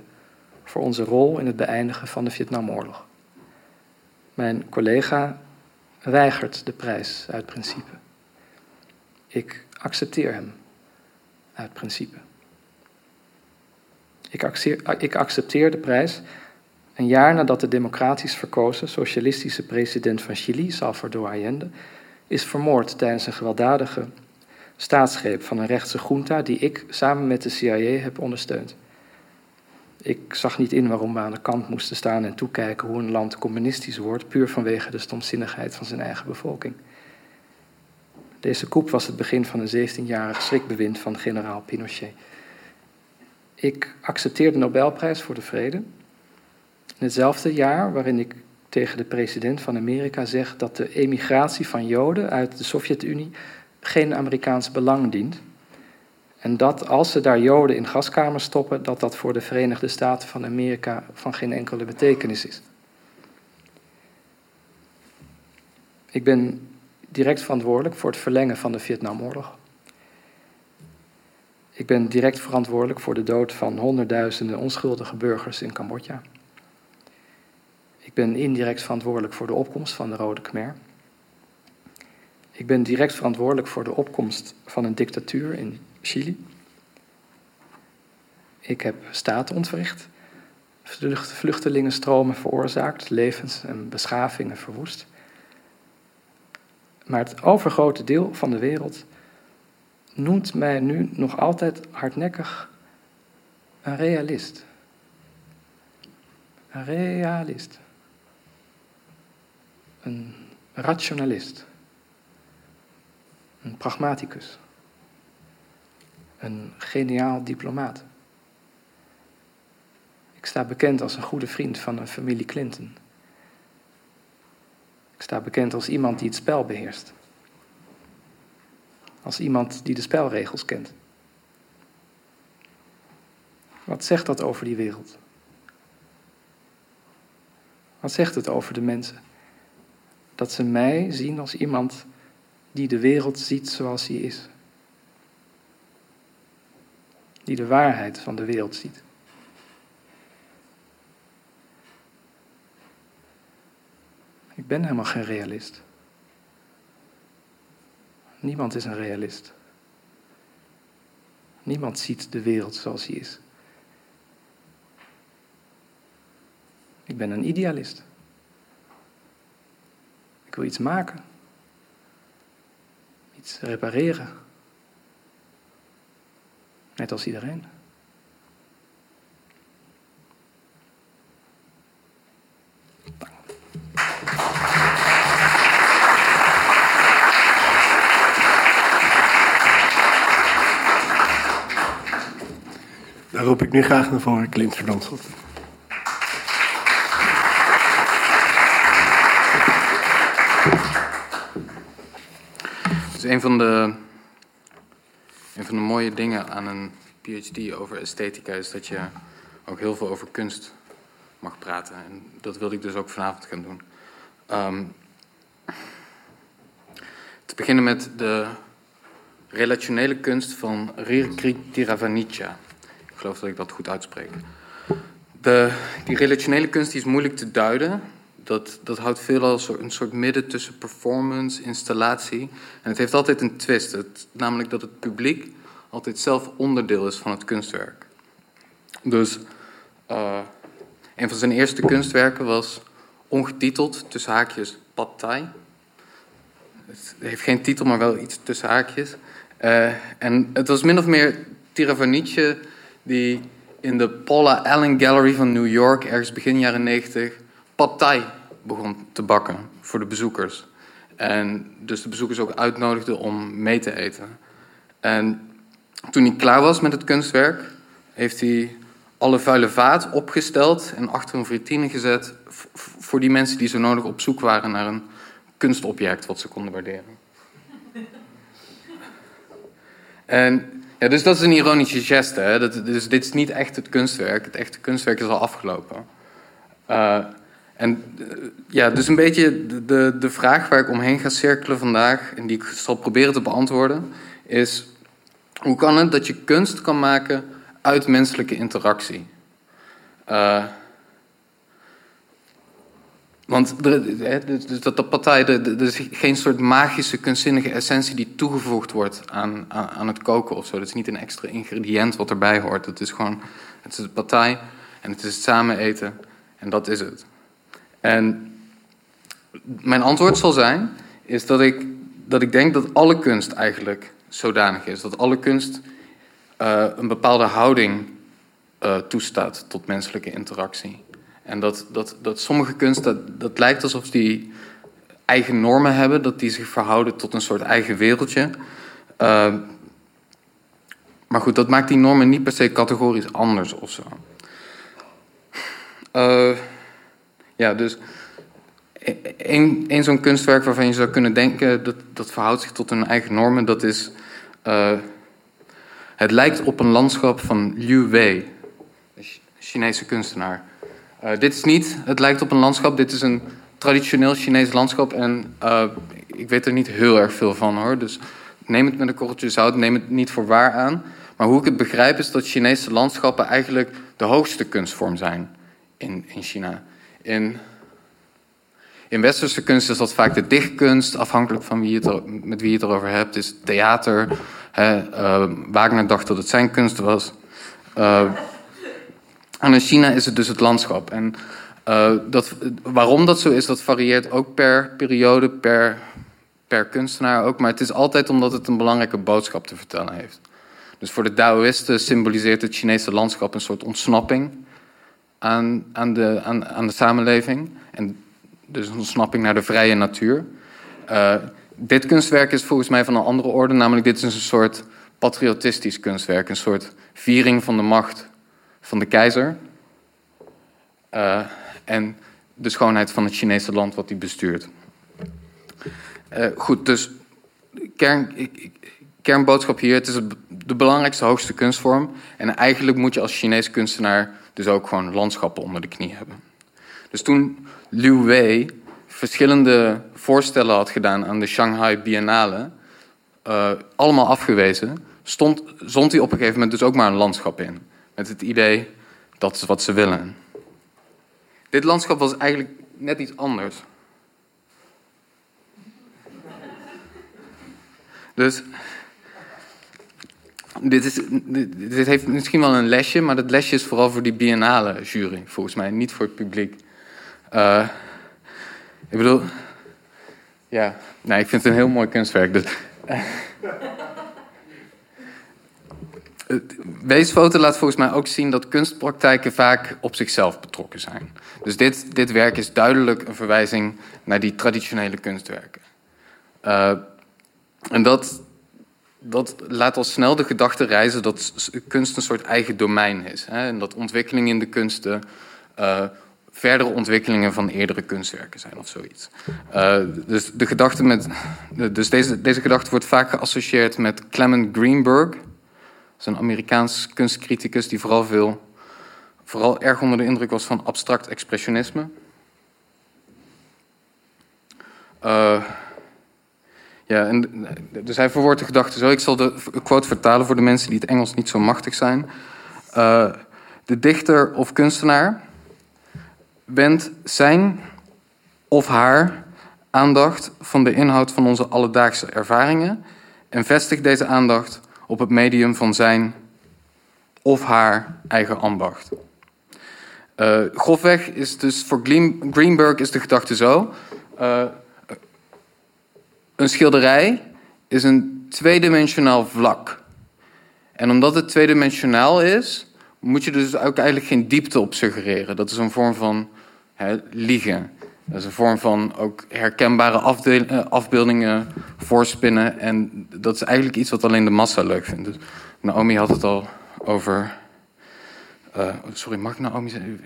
voor onze rol in het beëindigen van de Vietnamoorlog. Mijn collega weigert de prijs uit principe. Ik accepteer hem uit principe. Ik accepteer, de prijs een jaar nadat de democratisch verkozen socialistische president van Chili, Salvador Allende, is vermoord tijdens een gewelddadige staatsgreep van een rechtse junta die ik samen met de CIA heb ondersteund. Ik zag niet in waarom we aan de kant moesten staan en toekijken hoe een land communistisch wordt, puur vanwege de stomzinnigheid van zijn eigen bevolking. Deze coup was het begin van een 17-jarig schrikbewind van generaal Pinochet. Ik accepteerde de Nobelprijs voor de Vrede. In hetzelfde jaar waarin ik tegen de president van Amerika zeg dat de emigratie van Joden uit de Sovjet-Unie geen Amerikaans belang dient, en dat als ze daar Joden in gaskamers stoppen, dat dat voor de Verenigde Staten van Amerika van geen enkele betekenis is. Ik ben direct verantwoordelijk voor het verlengen van de Vietnamoorlog. Ik ben direct verantwoordelijk voor de dood van honderdduizenden onschuldige burgers in Cambodja. Ik ben indirect verantwoordelijk voor de opkomst van de Rode Khmer. Ik ben direct verantwoordelijk voor de opkomst van een dictatuur in Chili. Ik heb staat ontwricht, vlucht- vluchtelingenstromen veroorzaakt, levens en beschavingen verwoest. Maar het overgrote deel van de wereld noemt mij nu nog altijd hardnekkig een realist. Een realist. Een rationalist. Een pragmaticus. Een geniaal diplomaat. Ik sta bekend als een goede vriend van een familie Clinton. Ik sta bekend als iemand die het spel beheerst. Als iemand die de spelregels kent. Wat zegt dat over die wereld? Wat zegt het over de mensen? Dat ze mij zien als iemand die de wereld ziet zoals die is. Die de waarheid van de wereld ziet. Ik ben helemaal geen realist. Niemand is een realist. Niemand ziet de wereld zoals die is. Ik ben een idealist. Ik wil iets maken. Iets repareren. Net als iedereen. Dan roep ik nu graag naar voren Clint Verdonschot. Dus een van de, van de mooie dingen aan een PhD over esthetica is dat je ook heel veel over kunst mag praten. En dat wilde ik dus ook vanavond gaan doen. Ehm, te beginnen met de relationele kunst van Rirkri Tiravanicha. Ik geloof dat ik dat goed uitspreek. De, die relationele kunst die is moeilijk te duiden. Dat, dat houdt veelal een soort midden tussen performance, installatie. En het heeft altijd een twist. Namelijk dat het publiek altijd zelf onderdeel is van het kunstwerk. Dus eh, een van zijn eerste kunstwerken was ongetiteld, tussen haakjes, Pad Thai. Het heeft geen titel, maar wel iets tussen haakjes. Eh, en het was min of meer Tiravanice die in de Paula Allen Gallery van New York, ergens begin jaren 90, Pad Thai begon te bakken voor de bezoekers. En dus de bezoekers ook uitnodigde om mee te eten. En toen hij klaar was met het kunstwerk, heeft hij alle vuile vaat opgesteld en achter een vitrine gezet voor die mensen die zo nodig op zoek waren naar een kunstobject wat ze konden waarderen. En ja, dus dat is een ironische geste. Hè? Dat, dus dit is niet echt het kunstwerk. Het echte kunstwerk is al afgelopen. Eh, en eh, ja, dus een beetje de, de vraag waar ik omheen ga cirkelen vandaag... en die ik zal proberen te beantwoorden... is hoe kan het dat je kunst kan maken uit menselijke interactie? Eh, want dus dus dat, dat partij, er, is geen soort magische, kunstzinnige essentie die toegevoegd wordt aan, aan, het koken of zo. Dat is niet een extra ingrediënt wat erbij hoort. Het is gewoon, het is een partij en het is het samen eten en dat is het. En mijn antwoord zal zijn, is dat ik, dat ik denk dat alle kunst eigenlijk zodanig is. Dat alle kunst eh, een bepaalde houding eh, toestaat tot menselijke interactie. En dat, dat, dat sommige kunst, dat, dat lijkt alsof die eigen normen hebben, dat die zich verhouden tot een soort eigen wereldje. Uh, maar goed, dat maakt die normen niet per se categorisch anders of zo. Ja, dus één zo'n kunstwerk waarvan je zou kunnen denken dat dat verhoudt zich tot hun eigen normen, dat is. Uh, het lijkt op een landschap van Liu Wei, een Chinese kunstenaar. Uh, dit is niet, het lijkt op een landschap, dit is een traditioneel Chinees landschap en uh, ik weet er niet heel erg veel van hoor. Dus neem het met een korreltje zout, neem het niet voor waar aan. Maar hoe ik het begrijp is dat Chinese landschappen eigenlijk de hoogste kunstvorm zijn in, in China. In in westerse kunst is dat vaak de dichtkunst, afhankelijk van wie het, met wie je het erover hebt, is theater. Hè, eh, Wagner dacht dat het zijn kunst was. Eh, en in China is het dus het landschap. En eh, dat, waarom dat zo is, dat varieert ook per periode, per, per kunstenaar ook. Maar het is altijd omdat het een belangrijke boodschap te vertellen heeft. Dus voor de Daoïsten symboliseert het Chinese landschap een soort ontsnapping aan, aan, de, aan, aan de samenleving. En dus een ontsnapping naar de vrije natuur. Eh, dit kunstwerk is volgens mij van een andere orde, namelijk dit is een soort patriotistisch kunstwerk, een soort viering van de macht van de keizer. Eh, en de schoonheid van het Chinese land wat hij bestuurt. Eh, goed, dus kern, kernboodschap hier: het is de belangrijkste hoogste kunstvorm. En eigenlijk moet je als Chinees kunstenaar dus ook gewoon landschappen onder de knie hebben. Dus toen Liu Wei verschillende voorstellen had gedaan aan de Shanghai Biennale, eh, allemaal afgewezen, stond, zond hij op een gegeven moment dus ook maar een landschap in. Met het idee dat is wat ze willen. Dit landschap was eigenlijk net iets anders. Dus dit, is, dit, dit heeft misschien wel een lesje, maar dat lesje is vooral voor die biennale jury, volgens mij, niet voor het publiek. Eh, ik bedoel, ja, nee, ik vind het een heel mooi kunstwerk. Dus. Het Weesfoto laat volgens mij ook zien dat kunstpraktijken vaak op zichzelf betrokken zijn. Dus dit, dit werk is duidelijk een verwijzing naar die traditionele kunstwerken. Eh, en dat, dat laat al snel de gedachte reizen dat kunst een soort eigen domein is. Hè? En dat ontwikkelingen in de kunsten eh, verdere ontwikkelingen van eerdere kunstwerken zijn of zoiets. Eh, dus de gedachte met, dus deze, deze gedachte wordt vaak geassocieerd met Clement Greenberg. Dat een Amerikaans kunstcriticus die vooral, veel, vooral erg onder de indruk was van abstract expressionisme. Eh, ja, en, dus hij verwoordt de gedachte zo. Ik zal de quote vertalen voor de mensen die het Engels niet zo machtig zijn. Eh, de dichter of kunstenaar wendt zijn of haar aandacht van de inhoud van onze alledaagse ervaringen en vestigt deze aandacht op het medium van zijn of haar eigen ambacht. Eh, grofweg is dus voor Greenberg is de gedachte zo. eh, een schilderij is een tweedimensionaal vlak. En omdat het tweedimensionaal is, moet je dus ook eigenlijk geen diepte op suggereren. Dat is een vorm van liegen. Dat is een vorm van ook herkenbare eh, afbeeldingen voorspinnen. En dat is eigenlijk iets wat alleen de massa leuk vindt. Dus Naomi had het al over. eh, sorry, mag ik Naomi zeggen?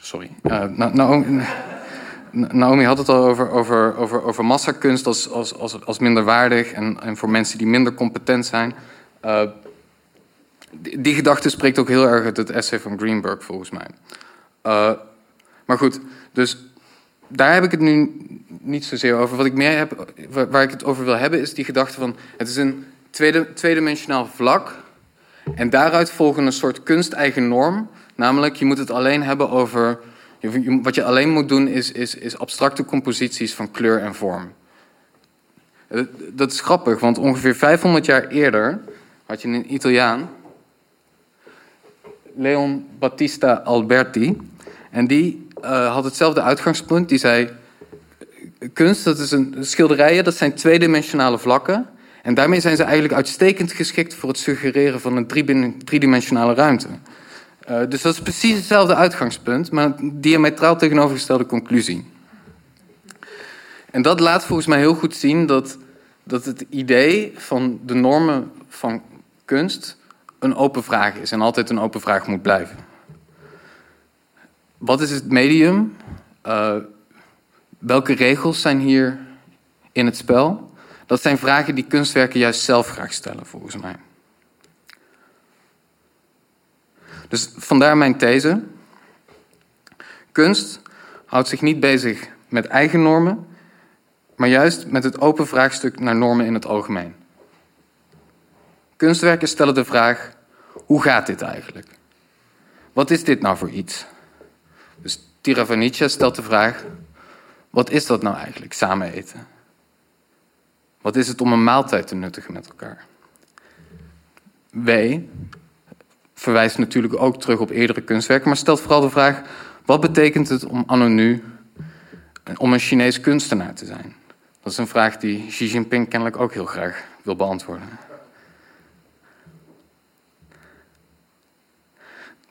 Sorry. Eh, Na- Naomi, had het al over, over, over, over massakunst als, als, als, als minderwaardig en, en voor mensen die minder competent zijn. Die, die gedachte spreekt ook heel erg uit het essay van Greenberg, volgens mij. Maar goed, dus daar heb ik het nu niet zozeer over. Wat ik meer heb, waar, ik het over wil hebben, is die gedachte van... het is een tweede, tweedimensionaal vlak... en daaruit volgen een soort kunsteigen norm... namelijk je moet het alleen hebben over... wat je alleen moet doen is, is, is abstracte composities van kleur en vorm. Eh, Dat is grappig, want ongeveer 500 jaar eerder... had je een Italiaan... Leon Battista Alberti... En die eh, had hetzelfde uitgangspunt. Die zei: kunst, dat is een schilderijen, dat zijn tweedimensionale vlakken. En daarmee zijn ze eigenlijk uitstekend geschikt voor het suggereren van een driedimensionale ruimte. Eh, dus dat is precies hetzelfde uitgangspunt, maar een diametraal tegenovergestelde conclusie. En dat laat volgens mij heel goed zien dat, dat het idee van de normen van kunst een open vraag is en altijd een open vraag moet blijven. Wat is het medium? Uh, welke regels zijn hier in het spel? Dat zijn vragen die kunstwerken juist zelf graag stellen, volgens mij. Dus vandaar mijn these. Kunst houdt zich niet bezig met eigen normen, maar juist met het open vraagstuk naar normen in het algemeen. Kunstwerken stellen de vraag: hoe gaat dit eigenlijk? Wat is dit nou voor iets? Tiravanitja stelt de vraag: wat is dat nou eigenlijk, samen eten? Wat is het om een maaltijd te nuttigen met elkaar? W verwijst natuurlijk ook terug op eerdere kunstwerken, maar stelt vooral de vraag: wat betekent het om anno nu om een Chinees kunstenaar te zijn? Dat is een vraag die Xi Jinping kennelijk ook heel graag wil beantwoorden.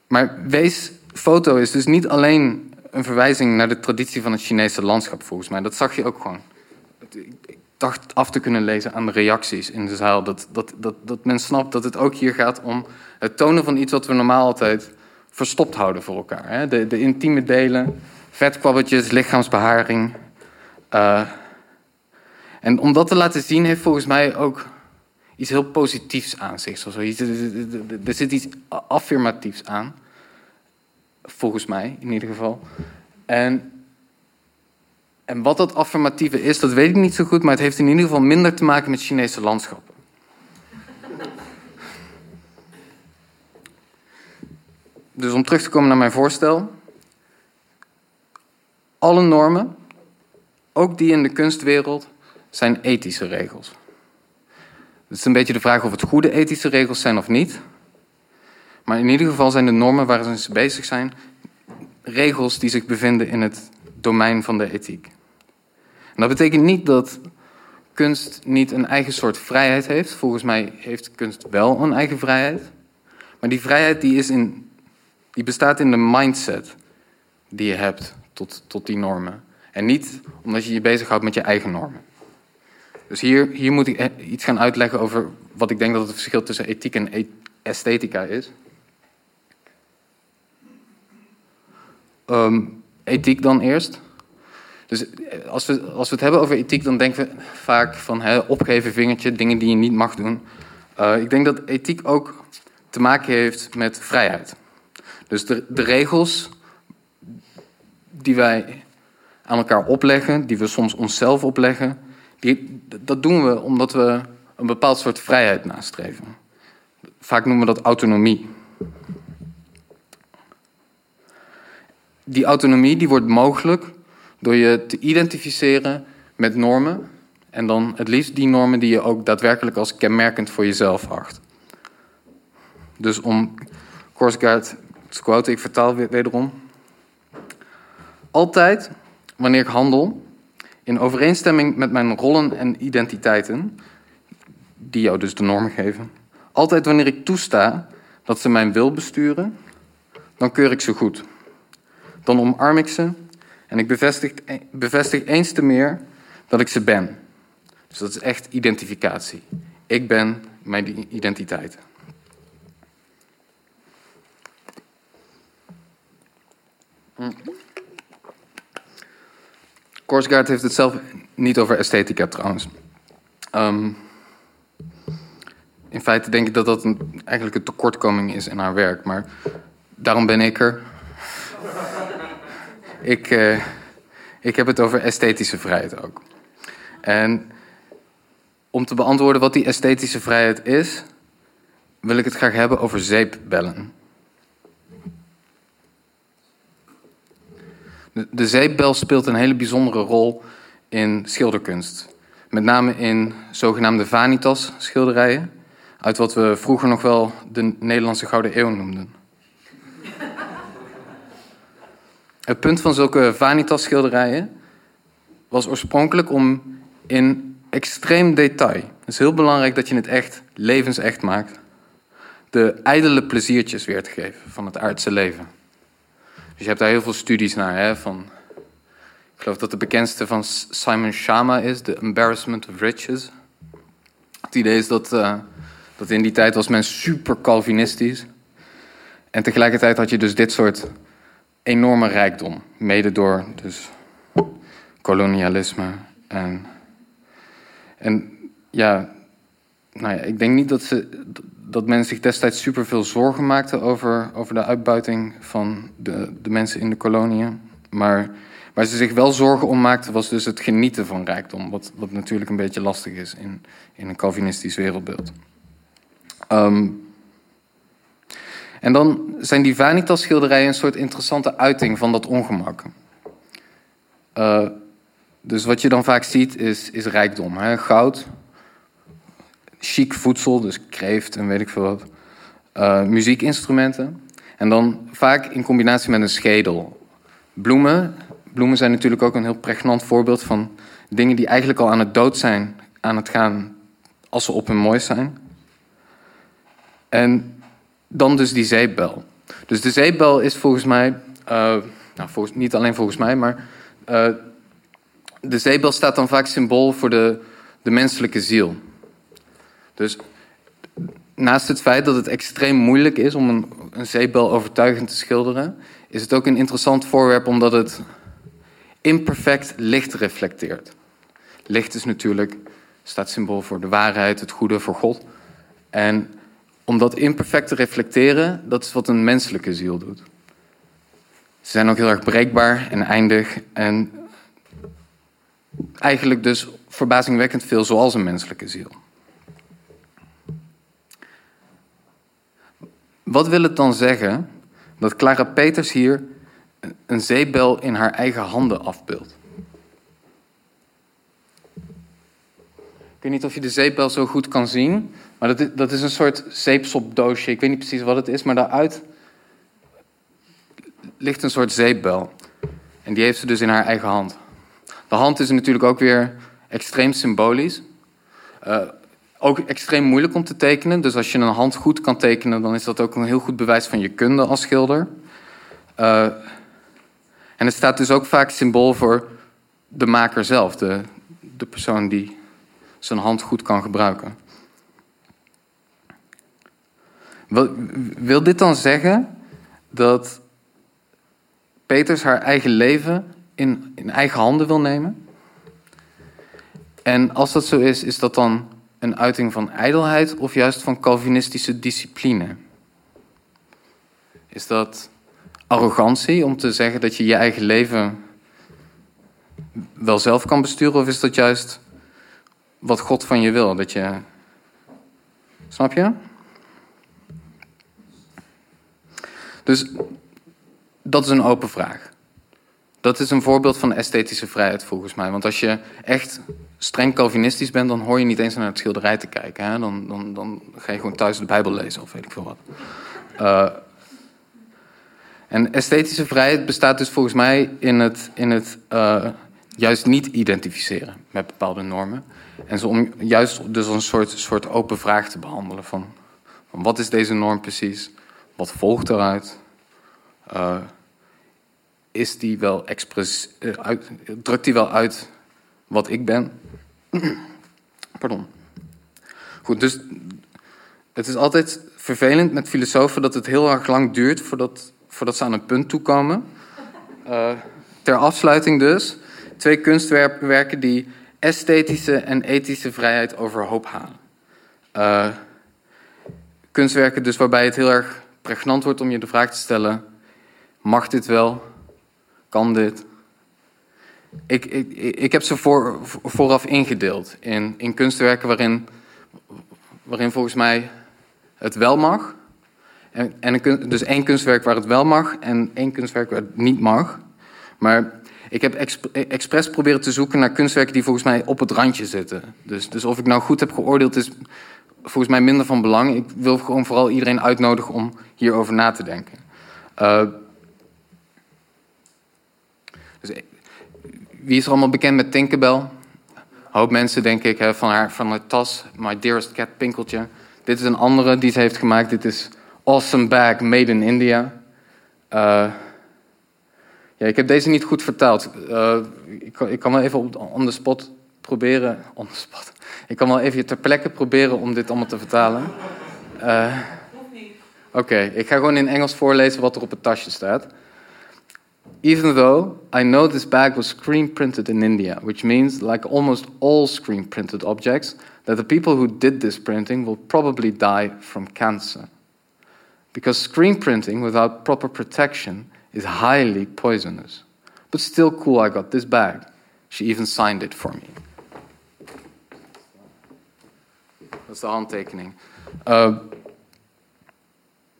Maar Wees foto is dus niet alleen een verwijzing naar de traditie van het Chinese landschap, volgens mij. Dat zag je ook gewoon. Ik dacht af te kunnen lezen aan de reacties in de zaal. Dat, dat, dat, dat men snapt dat het ook hier gaat om het tonen van iets wat we normaal altijd verstopt houden voor elkaar. Hè? De, de intieme delen, vetkwabbertjes, lichaamsbeharing. Uh, en om dat te laten zien heeft volgens mij ook iets heel positiefs aan zich. Er zit iets affirmatiefs aan. Volgens mij, in ieder geval. En, en wat dat affirmatieve is, dat weet ik niet zo goed, maar het heeft in ieder geval minder te maken met Chinese landschappen. Dus om terug te komen naar mijn voorstel. Alle normen, ook die in de kunstwereld, zijn ethische regels. Het is een beetje de vraag of het goede ethische regels zijn of niet. Maar in ieder geval zijn de normen waar ze bezig zijn regels die zich bevinden in het domein van de ethiek. Dat betekent niet dat kunst niet een eigen soort vrijheid heeft. Volgens mij heeft kunst wel een eigen vrijheid. Maar die vrijheid die is in, die bestaat in de mindset die je hebt tot, tot die normen. En niet omdat je je bezighoudt met je eigen normen. Dus hier, hier moet ik iets gaan uitleggen over wat ik denk dat het verschil tussen ethiek en e- esthetica is. Um, ethiek dan eerst. Dus eh, als we, als we het hebben over ethiek, dan denken we vaak van hè, opgeven vingertje, dingen die je niet mag doen. Uh, ik denk dat ethiek ook te maken heeft met vrijheid. Dus de, de regels die wij aan elkaar opleggen, die we soms onszelf opleggen, die, dat doen we omdat we een bepaald soort vrijheid nastreven. Vaak noemen we dat autonomie. Die autonomie die wordt mogelijk door je te identificeren met normen en dan het liefst die normen die je ook daadwerkelijk als kenmerkend voor jezelf acht. Dus om Korsgaard te quoten, ik vertaal wederom. Altijd wanneer ik handel in overeenstemming met mijn rollen en identiteiten, die jou dus de normen geven, altijd wanneer ik toesta dat ze mijn wil besturen, dan keur ik ze goed. Dan omarm ik ze en ik bevestig, bevestig eens te meer dat ik ze ben. Dus dat is echt identificatie. Ik ben mijn identiteit. Hm. Heeft het zelf niet over esthetica trouwens. Um, in feite denk ik dat dat eigenlijk een tekortkoming is in haar werk, maar daarom ben ik er. Ik, uh, ik heb het over esthetische vrijheid ook. En om te beantwoorden wat die esthetische vrijheid is, wil ik het graag hebben over zeepbellen. De zeepbel speelt een hele bijzondere rol in schilderkunst. Met name in zogenaamde vanitas schilderijen, uit wat we vroeger nog wel de Nederlandse Gouden Eeuw noemden. Het punt van zulke vanitas schilderijen was oorspronkelijk om in extreem detail, het is heel belangrijk dat je het echt levensecht maakt, de ijdele pleziertjes weer te geven van het aardse leven. Dus je hebt daar heel veel studies naar. Hè, van, ik geloof dat de bekendste van Simon Shama is, The Embarrassment of Riches. Het idee is dat, uh, dat in die tijd was men super Calvinistisch. En tegelijkertijd had je dus dit soort enorme rijkdom. Mede door dus kolonialisme. En, en ja, nou ja, ik denk niet dat, ze, dat men zich destijds superveel zorgen maakte over, over de uitbuiting van de, de mensen in de koloniën. Maar waar ze zich wel zorgen om maakten, was dus het genieten van rijkdom. Wat, wat natuurlijk een beetje lastig is in, in een Calvinistisch wereldbeeld. Um, en dan zijn die Vanitas-schilderijen een soort interessante uiting van dat ongemak. Uh, Dus wat je dan vaak ziet is, is rijkdom. Hè? Goud, chic voedsel, dus kreeft en weet ik veel wat. Uh, muziekinstrumenten. En dan vaak in combinatie met een schedel. Bloemen. Bloemen zijn natuurlijk ook een heel pregnant voorbeeld van dingen die eigenlijk al aan het dood zijn, aan het gaan als ze op hun mooi zijn. En dan dus die zeepbel. Dus de zeepbel is volgens mij, uh, nou, volgens, niet alleen volgens mij, maar uh, de zeepbel staat dan vaak symbool voor de, de menselijke ziel. Dus naast het feit dat het extreem moeilijk is om een, een zeepbel overtuigend te schilderen, is het ook een interessant voorwerp omdat het imperfect licht reflecteert. Licht is natuurlijk, staat symbool voor de waarheid, het goede, voor God. En om dat imperfect te reflecteren, dat is wat een menselijke ziel doet. Ze zijn ook heel erg breekbaar en eindig en eigenlijk dus verbazingwekkend veel zoals een menselijke ziel. Wat wil het dan zeggen dat Clara Peters hier een zeebel in haar eigen handen afbeeldt? Ik weet niet of je de zeepbel zo goed kan zien, dat dat is een soort zeepsopdoosje. Ik weet niet precies wat het is, maar daaruit ligt een soort zeepbel. En die heeft ze dus in haar eigen hand. De hand is natuurlijk ook weer extreem symbolisch. Uh, ook extreem moeilijk om te tekenen. Dus als je een hand goed kan tekenen, dan is dat ook een heel goed bewijs van je kunde als schilder. Uh, en het staat dus ook vaak symbool voor de maker zelf, de, de persoon die zijn hand goed kan gebruiken. Wil, dit dan zeggen dat Peters haar eigen leven in, in eigen handen wil nemen? En als dat zo is, is dat dan een uiting van ijdelheid of juist van Calvinistische discipline? Is dat arrogantie om te zeggen dat je je eigen leven wel zelf kan besturen, of is dat juist wat God van je wil? Dat je. Snap je? Dus dat is een open vraag. Dat is een voorbeeld van esthetische vrijheid volgens mij. Want als je echt streng Calvinistisch bent, dan hoor je niet eens naar het schilderij te kijken. Hè? Dan, dan, dan ga je gewoon thuis de Bijbel lezen of weet ik veel wat. Uh, en esthetische vrijheid bestaat dus volgens mij in het, in het uh, juist niet identificeren met bepaalde normen. En zo om juist dus een soort, soort open vraag te behandelen van, van wat is deze norm precies? Wat volgt eruit? Uh, is die wel express, uh, uit, drukt die wel uit wat ik ben? Pardon. Goed, dus het is altijd vervelend met filosofen dat het heel erg lang duurt voordat, voordat ze aan een punt toekomen. Uh, ter afsluiting dus, twee kunstwerken die esthetische en ethische vrijheid overhoop halen. Kunstwerken dus waarbij het heel erg pregnant wordt om je de vraag te stellen: mag dit wel? Kan dit? Ik, ik, ik heb ze voor, vooraf ingedeeld in, in kunstwerken waarin, waarin volgens mij het wel mag. En, en een, dus één kunstwerk waar het wel mag en één kunstwerk waar het niet mag. Maar ik heb expres proberen te zoeken naar kunstwerken die volgens mij op het randje zitten. Dus, dus of ik nou goed heb geoordeeld is volgens mij minder van belang. Ik wil gewoon vooral iedereen uitnodigen om hierover na te denken. Uh, dus, wie is er allemaal bekend met Tinkerbell? Een hoop mensen, denk ik, hè, van, haar, van haar tas, My Dearest Cat Pinkeltje. Dit is een andere die ze heeft gemaakt. Dit is Awesome Bag Made in India. Uh, ja, ik heb deze niet goed vertaald. Ik, kan, ik kan wel even op on the spot proberen. On spot. Ik kan wel even ter plekke proberen om dit allemaal te vertalen. Uh, Oké, ik ga gewoon in Engels voorlezen wat er op het tasje staat. Even though I know this bag was screen printed in India, which means, like almost all screen printed objects, that the people who did this printing will probably die from cancer. Because screen printing without proper protection is highly poisonous. But still cool, I got this bag. She even signed it for me. Dat is de handtekening. Uh,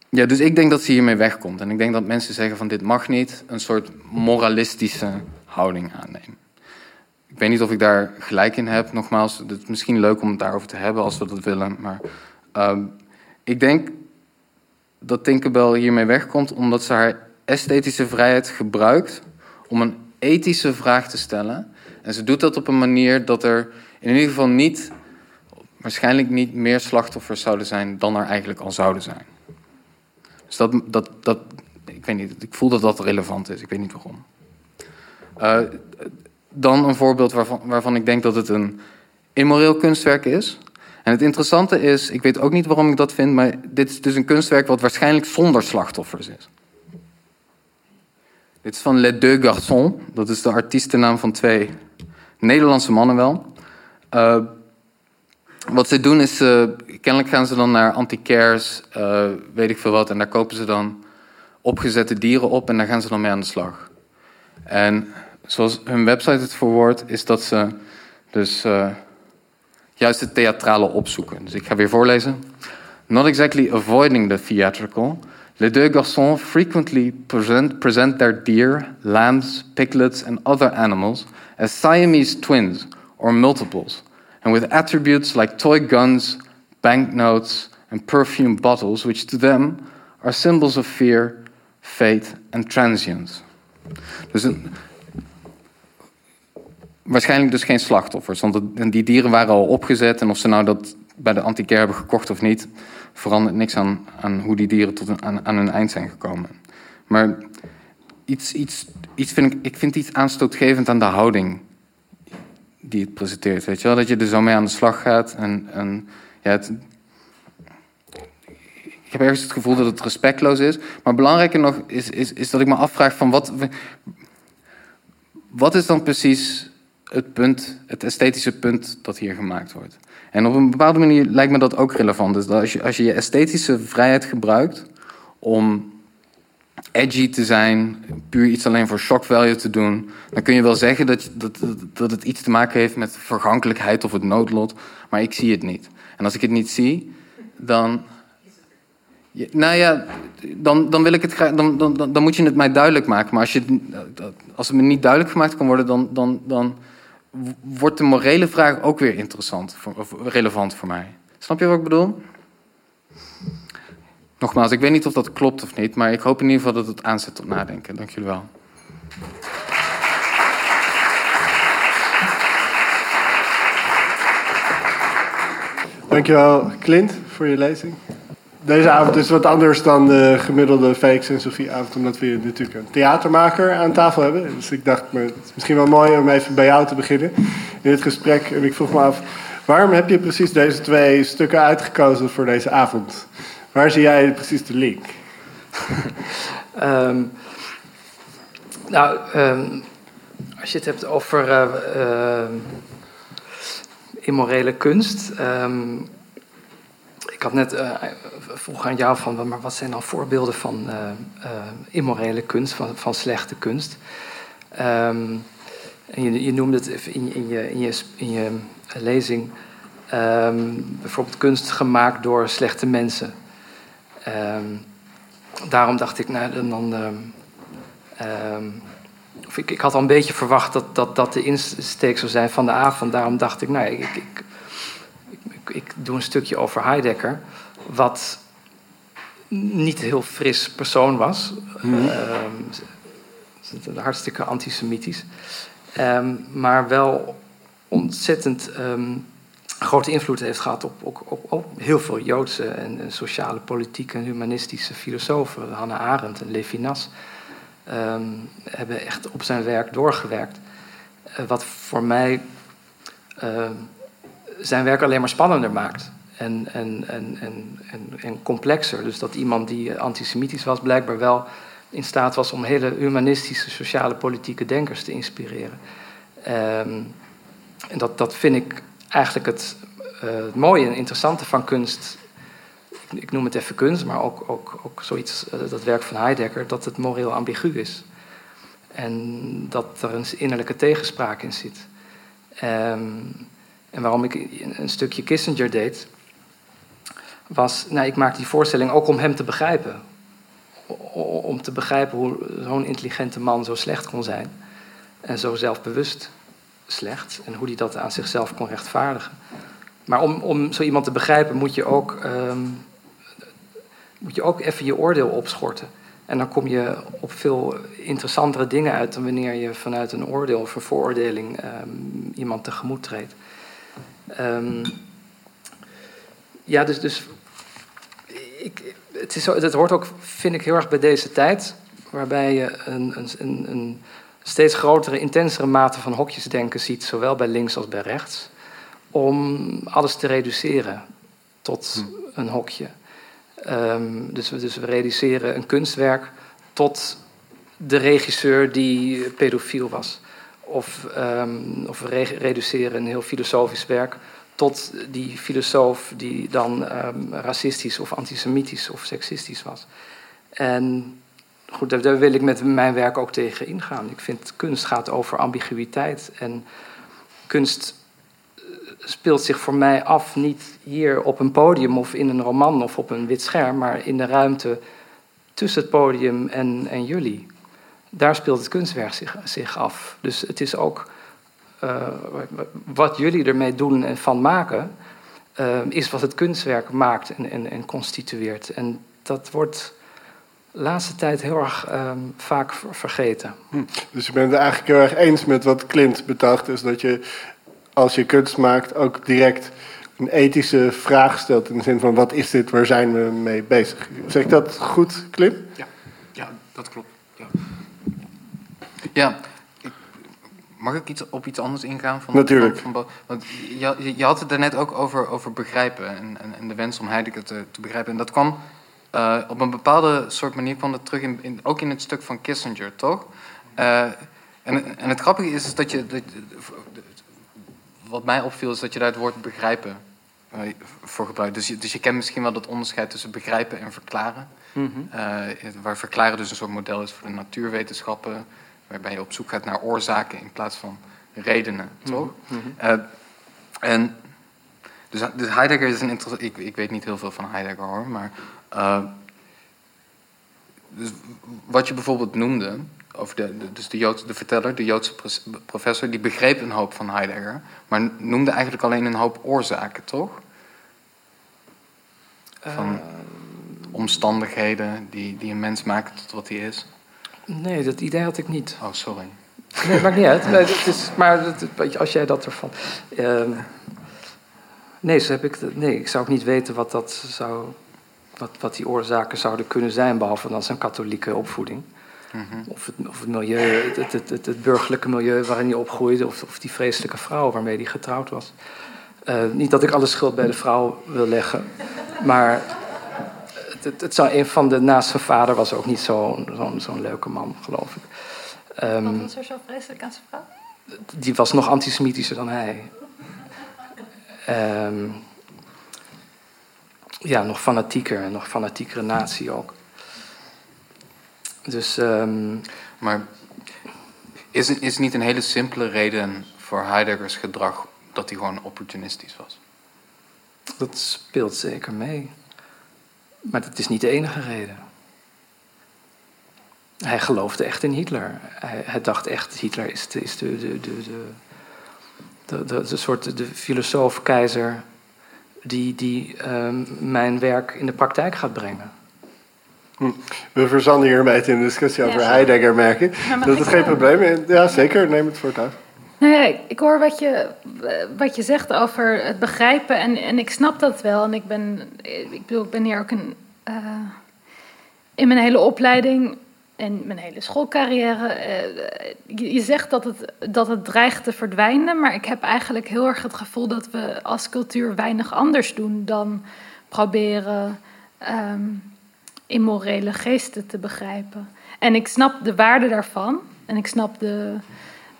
ja, dus ik denk dat ze hiermee wegkomt. En ik denk dat mensen zeggen van dit mag niet, een soort moralistische houding aannemen. ik weet niet of ik daar gelijk in heb. Nogmaals, het is misschien leuk om het daarover te hebben als we dat willen. Maar ehm, ik denk dat Tinkerbell hiermee wegkomt omdat ze haar esthetische vrijheid gebruikt om een ethische vraag te stellen. En ze doet dat op een manier dat er in ieder geval niet, waarschijnlijk niet meer slachtoffers zouden zijn dan er eigenlijk al zouden zijn. Dus dat, dat, dat ik weet niet, ik voel dat dat relevant is. Ik weet niet waarom. Uh, dan een voorbeeld waarvan, waarvan ik denk dat het een immoreel kunstwerk is. En het interessante is, ik weet ook niet waarom ik dat vind, maar dit is dus een kunstwerk wat waarschijnlijk zonder slachtoffers is. Dit is van Les Deux Garçons, dat is de artiestennaam van twee Nederlandse mannen wel. Uh, wat ze doen is, uh, kennelijk gaan ze dan naar antiquaires, uh, weet ik veel wat, en daar kopen ze dan opgezette dieren op en daar gaan ze dan mee aan de slag. En zoals hun website het verwoordt, is dat ze dus uh, juist het theatrale opzoeken. Dus ik ga weer voorlezen. Not exactly avoiding the theatrical, les deux garçons frequently present, present their deer, lambs, piglets, and other animals as Siamese twins or multiples, and with attributes like toy guns, banknotes, and perfume bottles, which to them are symbols of fear, fate, and transience. Dus een, waarschijnlijk dus geen slachtoffers, want die dieren waren al opgezet en of ze nou dat bij de antiquaire hebben gekocht of niet, verandert niks aan, aan hoe die dieren tot aan, aan hun eind zijn gekomen. Maar iets, iets, iets vind ik, ik vind iets aanstootgevend aan de houding die het presenteert. Weet je wel? Dat je er zo mee aan de slag gaat. En, en ja, het, ik heb ergens het gevoel dat het respectloos is. Maar belangrijker nog is, is, is dat ik me afvraag van wat, wat is dan precies het punt, het esthetische punt dat hier gemaakt wordt. En op een bepaalde manier lijkt me dat ook relevant. Dus dat als je, als je je esthetische vrijheid gebruikt om edgy te zijn, puur iets alleen voor shock value te doen, dan kun je wel zeggen dat, dat, dat het iets te maken heeft met vergankelijkheid of het noodlot, maar ik zie het niet. En als ik het niet zie, dan. Nou ja, dan, dan wil ik het graag. Dan, dan, dan moet je het mij duidelijk maken. Maar als, je, als het me niet duidelijk gemaakt kan worden, dan, dan, dan wordt de morele vraag ook weer interessant, voor, of relevant voor mij. Snap je wat ik bedoel? Nogmaals, ik weet niet of dat klopt of niet, maar ik hoop in ieder geval dat het aanzet tot nadenken. Dank jullie wel. Dankjewel, Clint, voor je lezing. Deze avond is wat anders dan de gemiddelde Felix en Sofie avond, omdat we natuurlijk een theatermaker aan tafel hebben. Dus ik dacht, maar het is misschien wel mooi om even bij jou te beginnen in dit gesprek. En ik vroeg me af, waarom heb je precies deze twee stukken uitgekozen voor deze avond? Waar zie jij precies de link? um, nou, um, als je het hebt over uh, uh, immorele kunst. Ik had net uh, vroeg aan jou van, maar wat zijn dan voorbeelden van immorele kunst, van, van slechte kunst? en je, je, noemde het in, in, je, in, je, in je lezing bijvoorbeeld kunst gemaakt door slechte mensen. Um, daarom dacht ik, nou, dan. Um, of ik, ik had al een beetje verwacht dat, dat dat de insteek zou zijn van de avond. Daarom dacht ik, nou, ik, ik, ik, ik doe een stukje over Heidegger. Wat niet een heel fris persoon was. Mm -hmm. hartstikke antisemitisch. Um, maar wel ontzettend grote invloed heeft gehad op, op, op, heel veel Joodse en, en, sociale, politieke en humanistische filosofen. Hannah Arendt en Levinas um, hebben echt op zijn werk doorgewerkt. Uh, wat voor mij uh, zijn werk alleen maar spannender maakt. En, en, en, en, en, complexer. Dus dat iemand die antisemitisch was, blijkbaar wel in staat was om hele humanistische, sociale, politieke denkers te inspireren. Um, en dat, dat vind ik eigenlijk het, uh, het mooie en interessante van kunst. Ik, ik, noem het even kunst, maar ook, ook, ook zoiets, uh, dat werk van Heidegger, dat het moreel ambigu is. En dat er een innerlijke tegenspraak in zit. Um, en waarom ik een stukje Kissinger deed, was, nou, ik maakte die voorstelling ook om hem te begrijpen. Om te begrijpen hoe zo'n intelligente man zo slecht kon zijn en zo zelfbewust slecht en hoe hij dat aan zichzelf kon rechtvaardigen. Maar om, om zo iemand te begrijpen moet je ook, ehm, moet je ook even je oordeel opschorten. En dan kom je op veel interessantere dingen uit dan wanneer je vanuit een oordeel of een vooroordeling ehm, iemand tegemoet treedt. Ehm, ja, dus, dus ik, het, is het hoort ook, vind ik, heel erg bij deze tijd, waarbij je een, een, een steeds grotere, intensere mate van hokjesdenken ziet, zowel bij links als bij rechts, om alles te reduceren tot een hokje. Ehm, dus, we, dus we reduceren een kunstwerk tot de regisseur die pedofiel was. Of, ehm, of we re- reduceren een heel filosofisch werk tot die filosoof die dan ehm, racistisch of antisemitisch of seksistisch was. En goed, daar, wil ik met mijn werk ook tegen ingaan. Ik vind kunst gaat over ambiguïteit. En kunst eh, speelt zich voor mij af niet hier op een podium of in een roman of op een wit scherm, maar in de ruimte tussen het podium en, en jullie. Daar speelt het kunstwerk zich, zich af. Dus het is ook uh, wat jullie ermee doen en van maken, uh, is wat het kunstwerk maakt en, en, en constitueert. En dat wordt laatste tijd heel erg um, vaak vergeten. Hm. Dus je bent het eigenlijk heel erg eens met wat Clint betacht, is dat je als je kunst maakt ook direct een ethische vraag stelt in de zin van wat is dit, waar zijn we mee bezig? Zeg ik dat goed, Klim? Ja, ja dat klopt. Ja, ja mag ik iets, op iets anders ingaan? Van, Natuurlijk. Van, van, want je, je, had het daarnet ook over, over begrijpen en, en, en de wens om Heidegger te, te begrijpen. En dat kwam uh, op een bepaalde soort manier kwam dat terug, in, in, ook in het stuk van Kissinger, toch? Uh, en, en het grappige is, is dat je. Dat, wat mij opviel is dat je daar het woord begrijpen uh, voor gebruikt. Dus je, dus je kent misschien wel dat onderscheid tussen begrijpen en verklaren. Mm -hmm. uh, waar verklaren dus een soort model is voor de natuurwetenschappen, waarbij je op zoek gaat naar oorzaken in plaats van redenen, toch? Mm -hmm. uh, en dus, dus, Heidegger is een interessant. Ik, ik, weet niet heel veel van Heidegger hoor, maar. Dus wat je bijvoorbeeld noemde, over de, de, dus de, Jood, de verteller, de Joodse professor, die begreep een hoop van Heidegger, maar noemde eigenlijk alleen een hoop oorzaken, toch? Van uh, omstandigheden die, die een mens maken tot wat hij is. Nee, dat idee had ik niet. Oh, sorry. Nee, het maakt niet uit. Nee, dat is, maar dat, als jij dat ervan. Uh, nee, zo heb ik, nee, ik zou ook niet weten wat dat zou. Wat, wat die oorzaken zouden kunnen zijn, behalve dan zijn katholieke opvoeding. Mm -hmm. of, het, of het milieu, het, het, het, het, burgerlijke milieu waarin hij opgroeide, of, of die vreselijke vrouw waarmee hij getrouwd was. Uh, niet dat ik alle schuld bij de vrouw wil leggen, maar het, het, zou een van de naast zijn vader was ook niet zo'n zo zo'n leuke man, geloof ik. Um, Wat was er zo vreselijk aan zijn vrouw? Die was nog antisemitischer dan hij. Um, ja, nog fanatieker, nog fanatiekere natie ook. Dus, um... Maar is het is niet een hele simpele reden voor Heideggers gedrag dat hij gewoon opportunistisch was? Dat speelt zeker mee. Maar dat is niet de enige reden. Hij geloofde echt in Hitler. Hij, hij dacht echt, Hitler is de, is de, de, de, de, de, de, de soort de filosoof-keizer die, die um, mijn werk in de praktijk gaat brengen. Hm. We verzanden hier een beetje in de discussie over ja, Heidegger, merk ik. Dat is geen probleem. Ja, zeker. Neem het voor het uit. Nee, ik hoor wat je, wat je zegt over het begrijpen. En, en ik snap dat wel. En ik ben, ik bedoel, ik ben hier ook een, uh, in mijn hele opleiding en mijn hele schoolcarrière. Uh, je, zegt dat het, dat het dreigt te verdwijnen. Maar ik heb eigenlijk heel erg het gevoel dat we als cultuur weinig anders doen dan proberen. Um, immorele geesten te begrijpen. En ik snap de waarde daarvan. En ik snap de,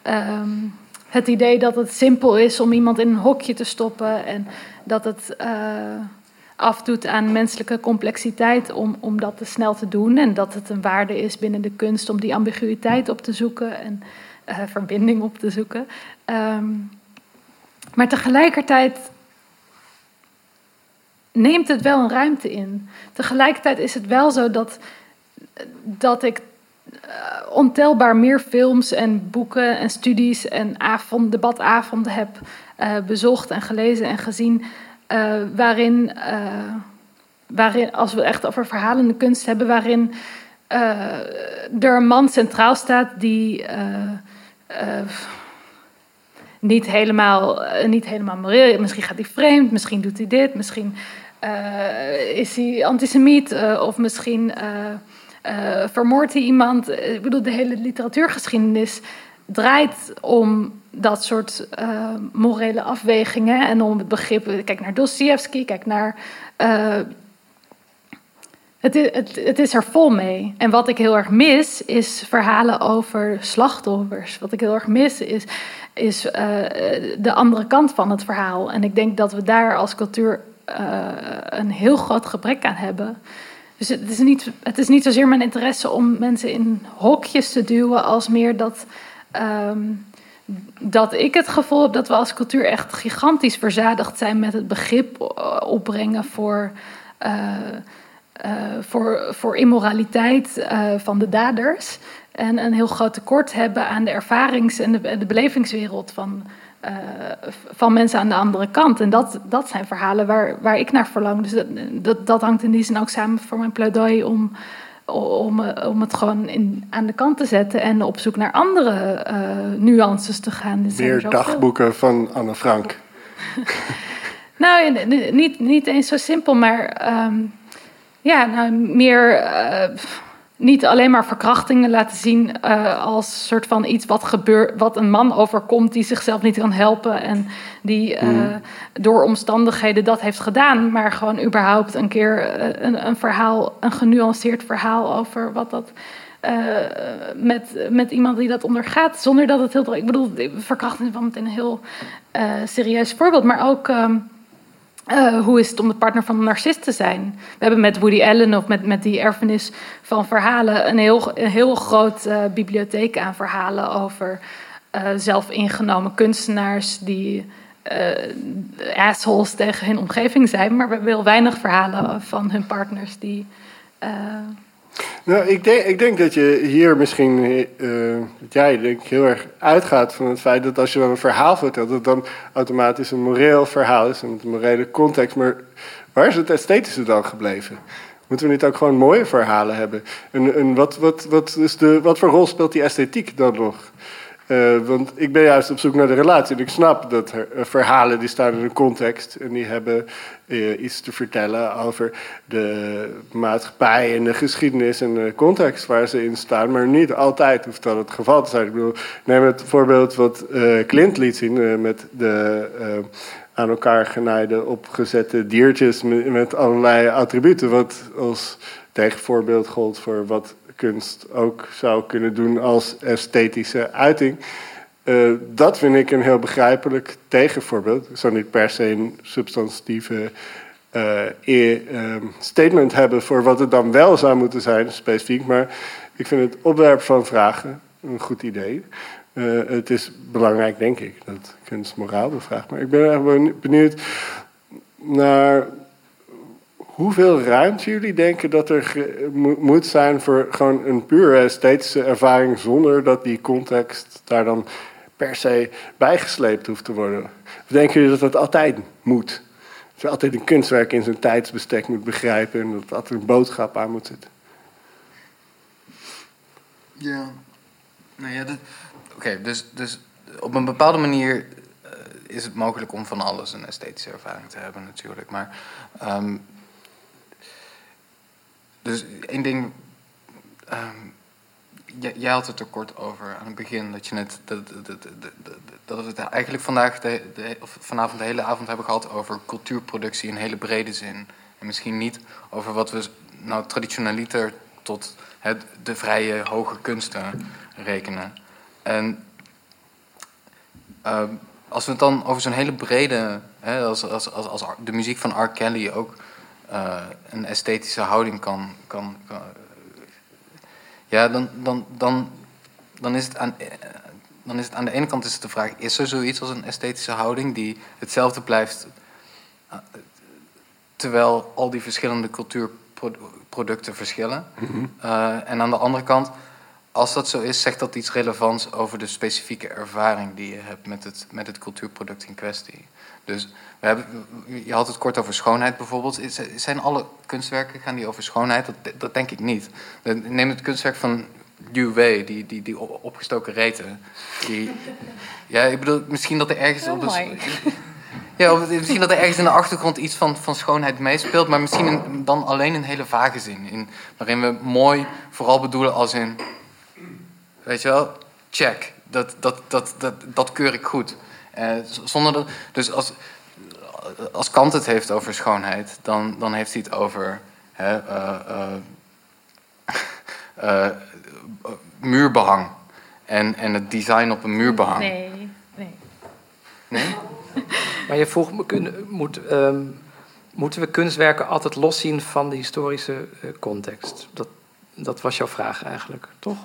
um, het idee dat het simpel is om iemand in een hokje te stoppen. En dat het uh, afdoet aan menselijke complexiteit om, om dat te snel te doen. En dat het een waarde is binnen de kunst om die ambiguïteit op te zoeken en uh, verbinding op te zoeken. Um, maar tegelijkertijd neemt het wel een ruimte in. Tegelijkertijd is het wel zo dat, dat ik eh, ontelbaar meer films en boeken en studies en avond, debatavonden heb eh, bezocht en gelezen en gezien. Eh, waarin, eh, waarin, als we echt over verhalende kunst hebben, waarin eh, er een man centraal staat die. eh, eh, niet helemaal, eh, niet helemaal. Misschien gaat hij vreemd, misschien doet hij dit, misschien eh, is hij antisemiet eh, of misschien eh eh, vermoordt hij iemand. Eh, Ik bedoel, de hele literatuurgeschiedenis draait om dat soort eh, morele afwegingen en om het begrip. Kijk naar Dostoevsky, kijk naar. eh, het, is, het, het is er vol mee. En wat ik heel erg mis, is verhalen over slachtoffers. Wat ik heel erg mis, is, is eh, de andere kant van het verhaal. En ik denk dat we daar als cultuur een heel groot gebrek aan hebben. Dus het is, niet, het is niet zozeer mijn interesse om mensen in hokjes te duwen, als meer dat, ehm, dat ik het gevoel heb dat we als cultuur echt gigantisch verzadigd zijn met het begrip eh, opbrengen voor. eh, voor, voor immoraliteit van de daders. En een heel groot tekort hebben aan de ervarings- en de, belevingswereld van, van mensen aan de andere kant. En dat, dat zijn verhalen waar, waar ik naar verlang. Dus dat, dat, dat hangt in die zin ook samen voor mijn pleidooi om, om, eh, om het gewoon in, aan de kant te zetten en op zoek naar andere eh, nuances te gaan. Er Meer dagboeken van Anne Frank. Nou, niet, niet eens zo simpel, maar ehm, ja, nou, meer eh, niet alleen maar verkrachtingen laten zien eh, als soort van iets wat gebeurt, wat een man overkomt die zichzelf niet kan helpen en die eh, door omstandigheden dat heeft gedaan, maar gewoon überhaupt een keer eh, een, een verhaal, een genuanceerd verhaal over wat dat. met, met iemand die dat ondergaat, zonder dat het heel. Ik bedoel, verkrachting is wel meteen een heel serieus voorbeeld, maar ook ehm, eh, hoe is het om de partner van een narcist te zijn? We hebben met Woody Allen of met, met die erfenis van verhalen een heel, een heel groot eh, bibliotheek aan verhalen over eh zelfingenomen kunstenaars die assholes tegen hun omgeving zijn, maar we hebben heel weinig verhalen van hun partners die. Nou, ik denk, ik denk dat je hier misschien, eh, jij denk ik heel erg uitgaat van het feit dat als je dan een verhaal vertelt, dat het dan automatisch een moreel verhaal is, een morele context. Maar waar is het esthetische dan gebleven? Moeten we niet ook gewoon mooie verhalen hebben? En, en wat, wat, wat, is de, wat voor rol speelt die esthetiek dan nog? Eh, want ik ben juist op zoek naar de relatie. En ik snap dat eh, verhalen die staan in een context. En die hebben eh, iets te vertellen over de maatschappij en de geschiedenis en de context waar ze in staan. Maar niet altijd hoeft dat het geval te zijn. Ik bedoel, neem het voorbeeld wat Clint liet zien met de aan elkaar genaaide opgezette diertjes met, met allerlei attributen. Wat als tegenvoorbeeld gold voor wat kunst ook zou kunnen doen als esthetische uiting. Eh, dat vind ik een heel begrijpelijk tegenvoorbeeld. Ik zou niet per se een substantieve eh, ehm, statement hebben voor wat het dan wel zou moeten zijn, specifiek. Maar ik vind het opwerp van vragen een goed idee. Eh, het is belangrijk, denk ik, dat kunst moraal bevraagt. Maar ik ben beni- benieuwd naar hoeveel ruimte jullie denken dat er moet zijn voor gewoon een puur esthetische ervaring zonder dat die context daar dan per se bijgesleept hoeft te worden. Of denken jullie dat dat altijd moet? Dat je altijd een kunstwerk in zijn tijdsbestek moet begrijpen en dat er een boodschap aan moet zitten. Ja. Nou ja, oké, dus, dus op een bepaalde manier eh, is het mogelijk om van alles een esthetische ervaring te hebben, natuurlijk. Maar, ehm, dus één ding. ehm, jij, had het er kort over aan het begin, dat je net. Dat, dat, dat, dat, we het eigenlijk vandaag, de, of vanavond de hele avond hebben gehad over cultuurproductie in hele brede zin. En misschien niet over wat we nou traditionaliter tot het, de vrije hoge kunsten rekenen. En ehm, als we het dan over zo'n hele brede, hè, als, als, als, als de muziek van R. Kelly ook een esthetische houding kan, kan, kan ja, dan, dan, dan, dan, is het aan, eh, dan is het aan de ene kant is het de vraag: is er zoiets als een esthetische houding die hetzelfde blijft eh, terwijl al die verschillende cultuurproducten verschillen? Eh, en aan de andere kant, als dat zo is, zegt dat iets relevants over de specifieke ervaring die je hebt met het, met het cultuurproduct in kwestie. Dus we hebben, je had het kort over schoonheid bijvoorbeeld. Zijn alle kunstwerken, gaan die over schoonheid? Dat, dat denk ik niet. Neem het kunstwerk van Liu Wei, die, die, die opgestoken reten. Die, ja, ik bedoel, misschien dat er ergens op de, ja, misschien dat er ergens in de achtergrond iets van, van schoonheid meespeelt, maar misschien dan alleen een hele vage zin. In, waarin we mooi vooral bedoelen als in. Weet je wel, check. Dat, dat, dat, dat, dat keur ik goed. Eh, zonder dat, dus als, als Kant het heeft over schoonheid, dan, dan heeft hij het over. Hè, eh, eh, eh, muurbehang. En, en het design op een muurbehang. Nee, nee. Nee? Maar je vroeg, me, kunnen- moet, ehm, moeten we kunstwerken altijd loszien van de historische context? Dat, dat was jouw vraag eigenlijk, toch?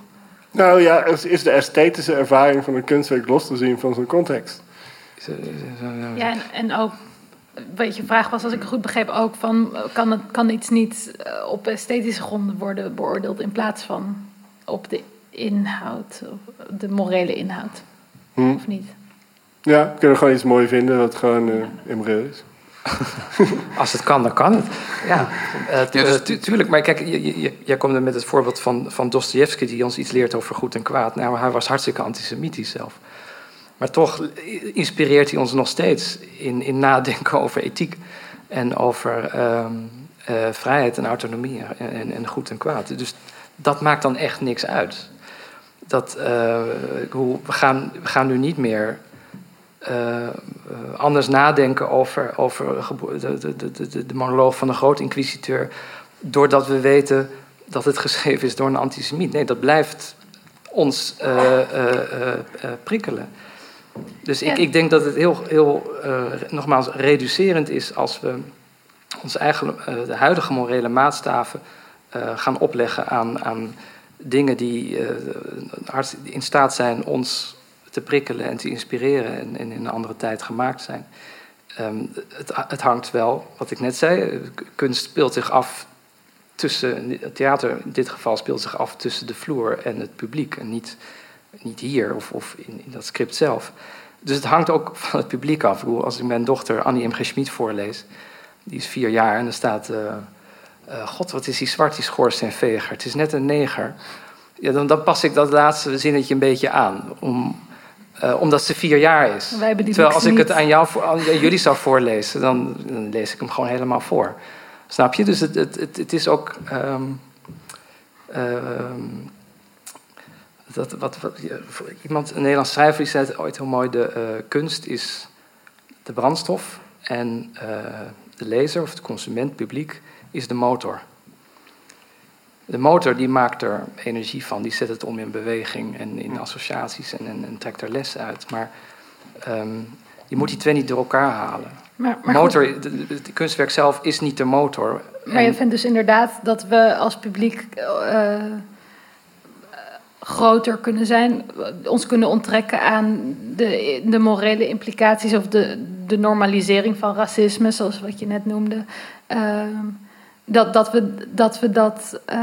Nou ja, is is de esthetische ervaring van een kunstwerk los te zien van zijn context? Ja, en, en ook, wat je vraag was, als ik het goed begreep, ook van, kan, het, kan iets niet eh, op esthetische gronden worden beoordeeld in plaats van op de inhoud, of de morele inhoud, Hm? of niet? Ja, we kunnen gewoon iets mooi vinden wat gewoon eh immoreel is. Als het kan, dan kan het. Ja, eh, Ja, dus- eh, tu- tuurlijk. Maar kijk, je, je- je- jij komt er met het voorbeeld van, van Dostoevsky... die ons iets leert over goed en kwaad. Nou, hij was hartstikke antisemitisch zelf. Maar toch inspireert hij ons nog steeds in, in nadenken over ethiek... en over ehm, eh, vrijheid en autonomie en, en, en goed en kwaad. Dus dat maakt dan echt niks uit. Dat, eh, hoe, we, gaan, we gaan nu niet meer eh, eh, anders nadenken over, over de, de, de, de, monoloog van de groot inquisiteur. doordat we weten dat het geschreven is door een antisemiet. Nee, dat blijft ons eh, prikkelen. Dus ik, ik denk dat het heel, heel nogmaals reducerend is als we onze eigen, de huidige morele maatstaven gaan opleggen aan, aan dingen die in staat zijn ons te prikkelen en te inspireren en, in een andere tijd gemaakt zijn. Ehm, het, het hangt wel, wat ik net zei, kunst speelt zich af tussen, het theater in dit geval speelt zich af tussen de vloer en het publiek en niet, niet hier of, of in, in dat script zelf. Dus het hangt ook van het publiek af. Als ik mijn dochter Annie M. G. Schmid voorlees, die is vier jaar en er staat... eh, eh, God, wat is die zwart, die schoorsteenveger? Het is net een neger. Ja, dan, dan pas ik dat laatste zinnetje een beetje aan. Om, eh, omdat ze vier jaar is. Terwijl als ik het aan, jou, aan jullie zou voorlezen, dan, dan lees ik hem gewoon helemaal voor. Snap je? Dus het, het, het, het is ook... ehm, ehm, dat, wat, wat, iemand, een Nederlands schrijver, die zei het ooit heel mooi: de eh, kunst is de brandstof en eh, de lezer of de consument, publiek, is de motor. De motor die maakt er energie van, die zet het om in beweging en in associaties en, en, en trekt er les uit. Maar ehm, je moet die twee niet door elkaar halen. Maar, motor, het kunstwerk zelf is niet de motor. maar je vindt dus inderdaad dat we als publiek eh, groter kunnen zijn, ons kunnen onttrekken aan de, de morele implicaties of de, de normalisering van racisme, zoals wat je net noemde. Ehm, dat, dat, we, dat, we dat, eh,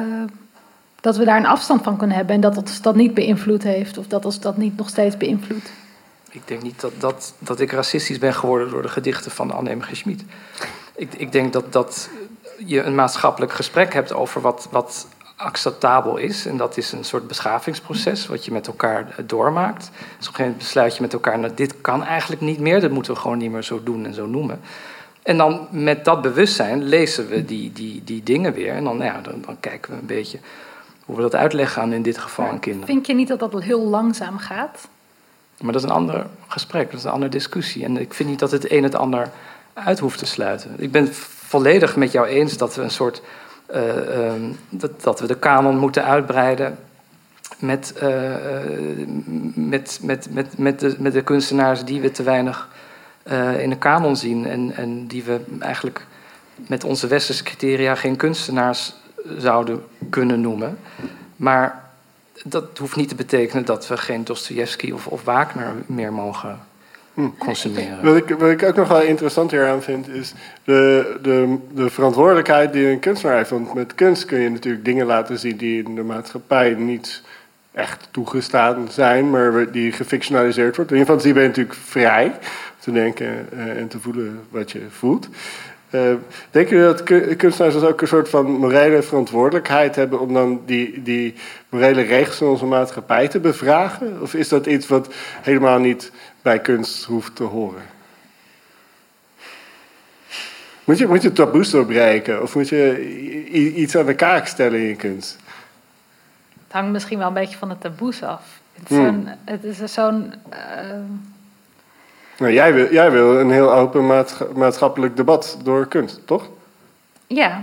dat we daar een afstand van kunnen hebben en dat ons dat niet beïnvloed heeft of dat ons dat niet nog steeds beïnvloedt. Ik denk niet dat, dat, dat ik racistisch ben geworden door de gedichten van Anne M. Schmid. Ik, ik denk dat, dat je een maatschappelijk gesprek hebt over wat, wat acceptabel is. En dat is een soort beschavingsproces wat je met elkaar eh, doormaakt. Dus op een gegeven moment besluit je met elkaar... Nou, dit kan eigenlijk niet meer, dat moeten we gewoon niet meer zo doen en zo noemen. En dan met dat bewustzijn lezen we die, die, die dingen weer. En dan, ja, dan, dan kijken we een beetje hoe we dat uitleggen aan in dit geval aan kinderen. Vind je niet dat dat heel langzaam gaat? Maar dat is een ander gesprek, dat is een andere discussie. En ik vind niet dat het een het ander uit hoeft te sluiten. Ik ben volledig met jou eens dat we een soort. eh, ehm, dat, dat we de kanon moeten uitbreiden. Met, eh, eh, met, met, met, met, de, met de kunstenaars die we te weinig eh, in de kanon zien. En, en die we eigenlijk met onze westerse criteria geen kunstenaars zouden kunnen noemen. Maar dat hoeft niet te betekenen dat we geen Dostoevsky of, of Wagner meer mogen Hm. consumeren. Wat ik, wat ik ook nog wel interessant hieraan vind, is de, de, de verantwoordelijkheid die een kunstenaar heeft. Want met kunst kun je natuurlijk dingen laten zien die in de maatschappij niet echt toegestaan zijn, maar die gefictionaliseerd wordt. In je fantasie ben je natuurlijk vrij te denken eh, en te voelen wat je voelt. Uh, denken jullie dat ku- kunstenaars dus ook een soort van morele verantwoordelijkheid hebben om dan die, die morele regels in onze maatschappij te bevragen? Of is dat iets wat helemaal niet bij kunst hoeft te horen? Moet je, moet je taboes doorbreken of moet je iets aan de kaak stellen in je kunst? Het hangt misschien wel een beetje van de taboes af. Het is Hmm. zo'n... Het is zo'n eh, Nou, jij, wil, jij wil een heel open maatscha- maatschappelijk debat door kunst, toch? ja,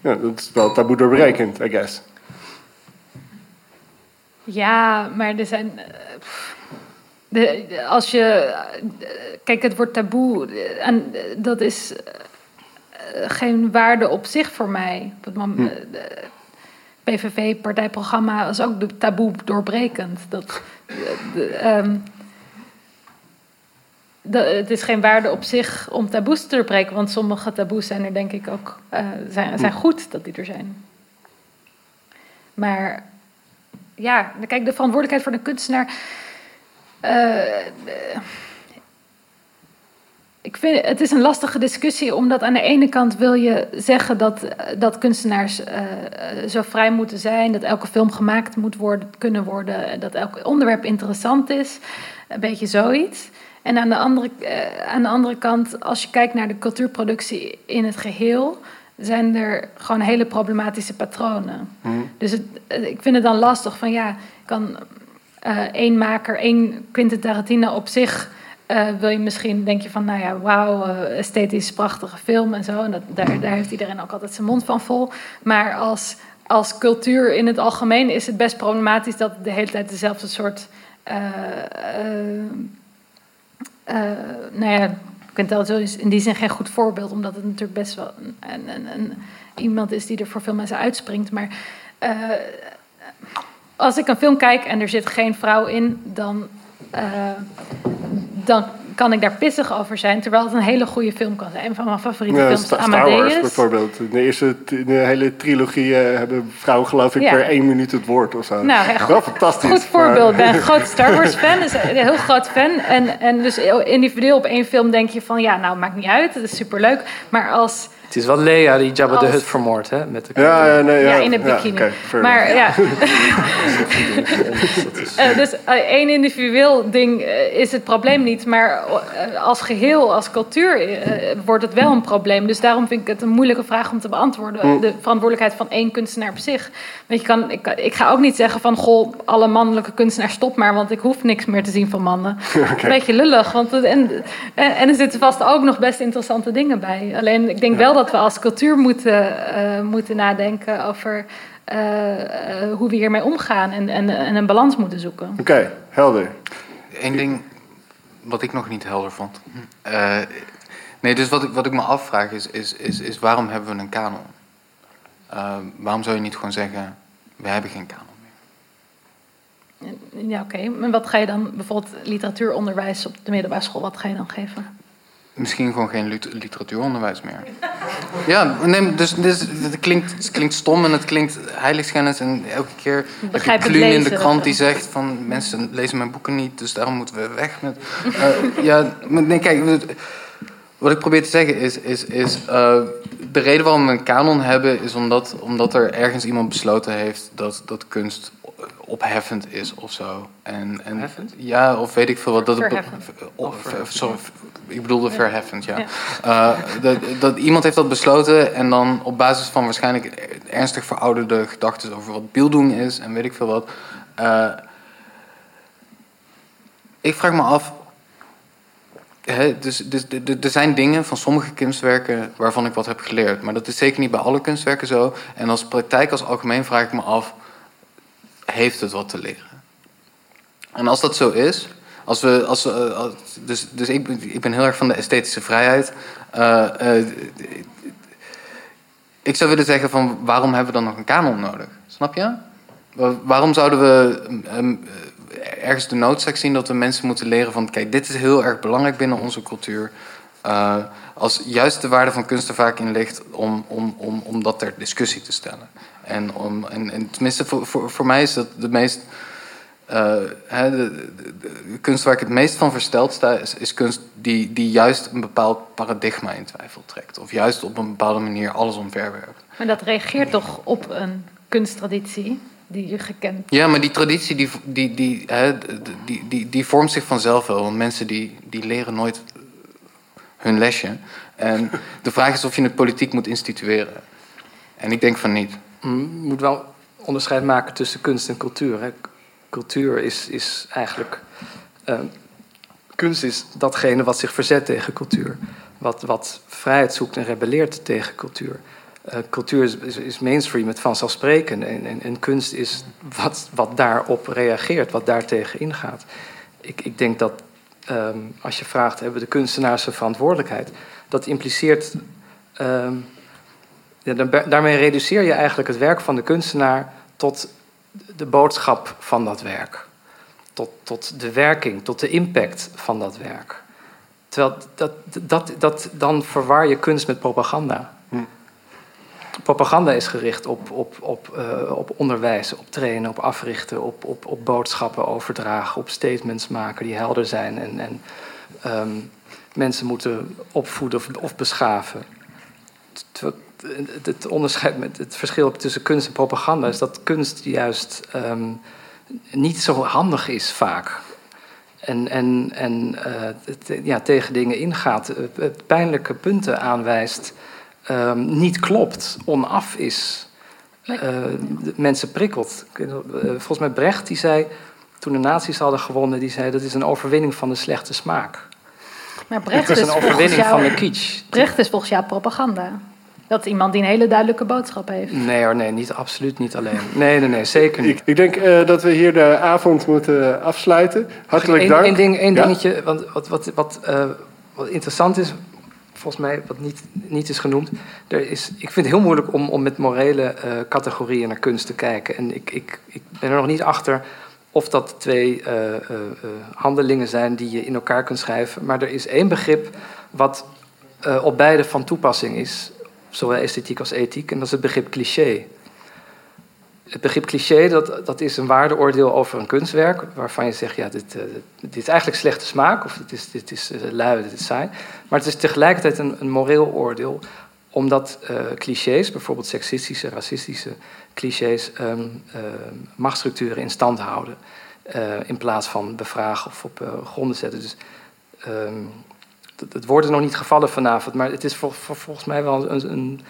Ja, dat is wel taboe doorbrekend, I guess. Ja, maar er zijn. eh, de, de- als je. eh, Kijk, het woord taboe. eh, En dat is geen waarde op zich voor mij. Op het de PVV-partijprogramma is ook taboe doorbrekend. Dat, de, de, ehm, de- het is geen waarde op zich om taboes te doorbreken, want sommige taboes zijn er denk ik ook eh, zijn, zijn goed dat die er zijn. Maar ja, kijk, de verantwoordelijkheid voor de kunstenaar. eh, ik vind het is een lastige discussie, omdat aan de ene kant wil je zeggen dat, dat kunstenaars eh, zo vrij moeten zijn, dat elke film gemaakt moet worden, kunnen worden, dat elk onderwerp interessant is. Een beetje zoiets. En aan de, andere, eh, aan de andere kant, als je kijkt naar de cultuurproductie in het geheel, zijn er gewoon hele problematische patronen. Dus het, eh, ik vind het dan lastig van ja, kan eh, één maker, één Quentin Tarantino op zich. wil je misschien, denk je van, nou ja, wauw, esthetisch prachtige film en zo. En dat, daar, daar heeft iedereen ook altijd zijn mond van vol. Maar als, als cultuur in het algemeen is het best problematisch dat de hele tijd dezelfde soort. Nou ja, Tarantino is in die zin geen goed voorbeeld, omdat het natuurlijk best wel een- iemand is die er voor veel mensen uitspringt. Maar eh, als ik een film kijk en er zit geen vrouw in, dan, eh, dan kan ik daar pissig over zijn. Terwijl het een hele goede film kan zijn. Een van mijn favoriete Ja, films, Sta- Star Wars Amadeus. bijvoorbeeld. In de eerste in de hele trilogie eh, hebben vrouwen geloof ik Ja. per één minuut het woord of zo. Nou, ja, Wel fantastisch. Goed voorbeeld. Ik ben een groot Star Wars fan. Dus een heel groot fan. En, en dus individueel op één film denk je van... Ja, nou, maakt niet uit. Het is superleuk. Maar als... Het is wel Lea die Jabba de Als- Hutt vermoord, hè? Met de Ja, ja, nee, ja, Ja, in ja, bikini. maar ja. Eh, dus eh, één individueel ding eh, is het probleem niet. Maar als geheel, als cultuur, wordt het wel een probleem. Dus daarom vind ik het een moeilijke vraag om te beantwoorden. Hm. De verantwoordelijkheid van één kunstenaar op zich. Want je kan, ik, ik ga ook niet zeggen van... Goh, alle mannelijke kunstenaars stop maar... want ik hoef niks meer te zien van mannen. Een beetje lullig. Want, het- en, en, en er zitten vast ook nog best interessante dingen bij. Alleen ik denk wel dat we als cultuur moeten, eh, moeten nadenken over... eh, eh, hoe we hiermee omgaan en, en, en een balans moeten zoeken. Oké, helder. Eén ding wat ik nog niet helder vond. Eh, nee, dus wat ik, wat ik me afvraag is, is, is, is waarom hebben we een kanon? Waarom zou je niet gewoon zeggen, we hebben geen kanon meer? Ja, oké. Maar wat ga je dan, bijvoorbeeld literatuuronderwijs op de middelbare school, wat ga je dan geven? Misschien gewoon geen lit- literatuuronderwijs meer. Ja, nee, dus, dus het, klinkt, het klinkt stom en het klinkt heiligschennis. En elke keer heb je Begrijp het Kluun in de krant die zegt van... mensen lezen mijn boeken niet, dus daarom moeten we weg met... Eh, ja, maar nee, kijk, wat ik probeer te zeggen is... is, is eh, de reden waarom we een kanon hebben is omdat, omdat er ergens iemand besloten heeft... dat, dat kunst opheffend is of zo. En, en? Ja, of weet ik veel wat. Dat het of- ver- sorry, ik bedoelde verheffend, ja. Ja. Eh, dat, dat iemand heeft dat besloten en dan op basis van waarschijnlijk ernstig verouderde gedachten over wat beelddoen is en weet ik veel wat. eh, ik vraag me af. Hè, dus, dus, er zijn dingen van sommige kunstwerken waarvan ik wat heb geleerd. Maar dat is zeker niet bij alle kunstwerken zo. En als praktijk als algemeen vraag ik me af: heeft het wat te leren? En als dat zo is, als we, eh, als- dus, dus ik, ik ben heel erg van de esthetische vrijheid. Eh, eh, ik zou willen zeggen van waarom hebben we dan nog een kanon nodig? Snap je? Wa- Waarom zouden we ehm, eh, ergens de noodzaak zien dat we mensen moeten leren van kijk, dit is heel erg belangrijk binnen onze cultuur. Als juist de waarde van kunst er vaak in ligt om, om, om, om dat ter discussie te stellen. En, om, en, en tenminste, voor, voor, voor mij is dat de meest eh, hè, de, de- de kunst waar ik het meest van versteld sta, is, is kunst die, die juist een bepaald paradigma in twijfel trekt. Of juist op een bepaalde manier alles omverwerpt. Maar dat reageert toch op een kunsttraditie die je gekend. Ja, maar die traditie die, die, die, hè, die, die, die vormt zich vanzelf wel. Want mensen die, die leren nooit hun lesje. En de vraag is of je het politiek moet institueren. En ik denk van niet. Moet wel onderscheid maken tussen kunst en cultuur. Hè. Cultuur is, is eigenlijk. eh, kunst is datgene wat zich verzet tegen cultuur. Wat, wat vrijheid zoekt en rebelleert tegen cultuur. Eh, cultuur is, is, mainstream, het vanzelfsprekend. En, en, en kunst is wat, wat daarop reageert, wat daartegen ingaat. Ik, ik denk dat ehm, als je vraagt, hebben de kunstenaars een verantwoordelijkheid? Dat impliceert. ehm, ja, dan- daarmee reduceer je eigenlijk het werk van de kunstenaar tot de boodschap van dat werk. Tot, tot de werking, tot de impact van dat werk. Terwijl dat, dat, dat, dan verwar je kunst met propaganda. Propaganda is gericht op, op, op, eh, op onderwijs, op trainen, op africhten, op, op, op boodschappen overdragen, op statements maken die helder zijn en, en ehm, mensen moeten opvoeden of, of beschaven. Het, het onderscheid met het verschil tussen kunst en propaganda is dat kunst juist ehm, niet zo handig is vaak. En, en, en eh, ja, tegen dingen ingaat, het pijnlijke punten aanwijst, ehm, niet klopt, onaf is. Eh, de mensen prikkelt. Volgens mij Brecht die zei, toen de nazi's hadden gewonnen, die zei dat is een overwinning van de slechte smaak. Maar Brecht Het is is, een overwinning jou, van de kitsch. Brecht is volgens jou propaganda. Dat is iemand die een hele duidelijke boodschap heeft. Nee hoor, nee, niet, absoluut niet alleen. Nee, nee, nee, zeker niet. Ik, ik denk eh, dat we hier de avond moeten afsluiten. Hartelijk Eén- dank. één ding, één Ja? dingetje, want wat, wat, wat, eh, wat interessant is, volgens mij, wat niet, niet is genoemd. Er is, ik vind het heel moeilijk om, om met morele eh, categorieën naar kunst te kijken. En ik, ik, ik ben er nog niet achter of dat twee eh, eh, eh, handelingen zijn die je in elkaar kunt schrijven. Maar er is één begrip wat eh, op beide van toepassing is, zowel esthetiek als ethiek, en dat is het begrip cliché. Het begrip cliché, dat, dat is een waardeoordeel over een kunstwerk, waarvan je zegt, ja, dit, eh, dit is eigenlijk slechte smaak, of dit is, dit is eh, lui, dit is saai. Maar het is tegelijkertijd een, een moreel oordeel, omdat eh, clichés, bijvoorbeeld seksistische, racistische clichés, ehm, eh, machtsstructuren in stand houden, in plaats van bevragen of op gronden zetten. Dus ehm, het, woord is nog niet gevallen vanavond, maar het is vol- vol- volgens mij wel een, een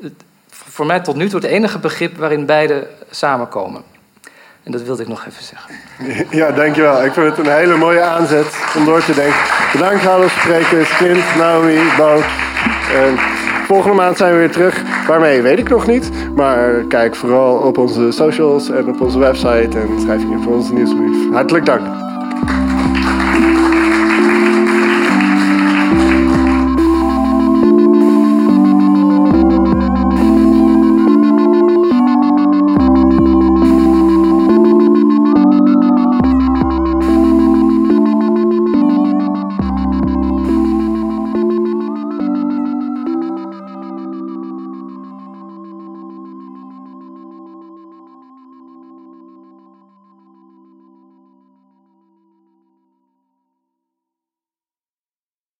het- voor mij tot nu toe het enige begrip waarin beide samenkomen. En dat wilde ik nog even zeggen. Ja, dankjewel. Ik vind het een hele mooie aanzet om door te denken. Bedankt alle sprekers, Clint, Naomi, Bo. En volgende maand zijn we weer terug. Waarmee weet ik nog niet. Maar kijk vooral op onze socials en op onze website en schrijf je in voor onze nieuwsbrief. Hartelijk dank.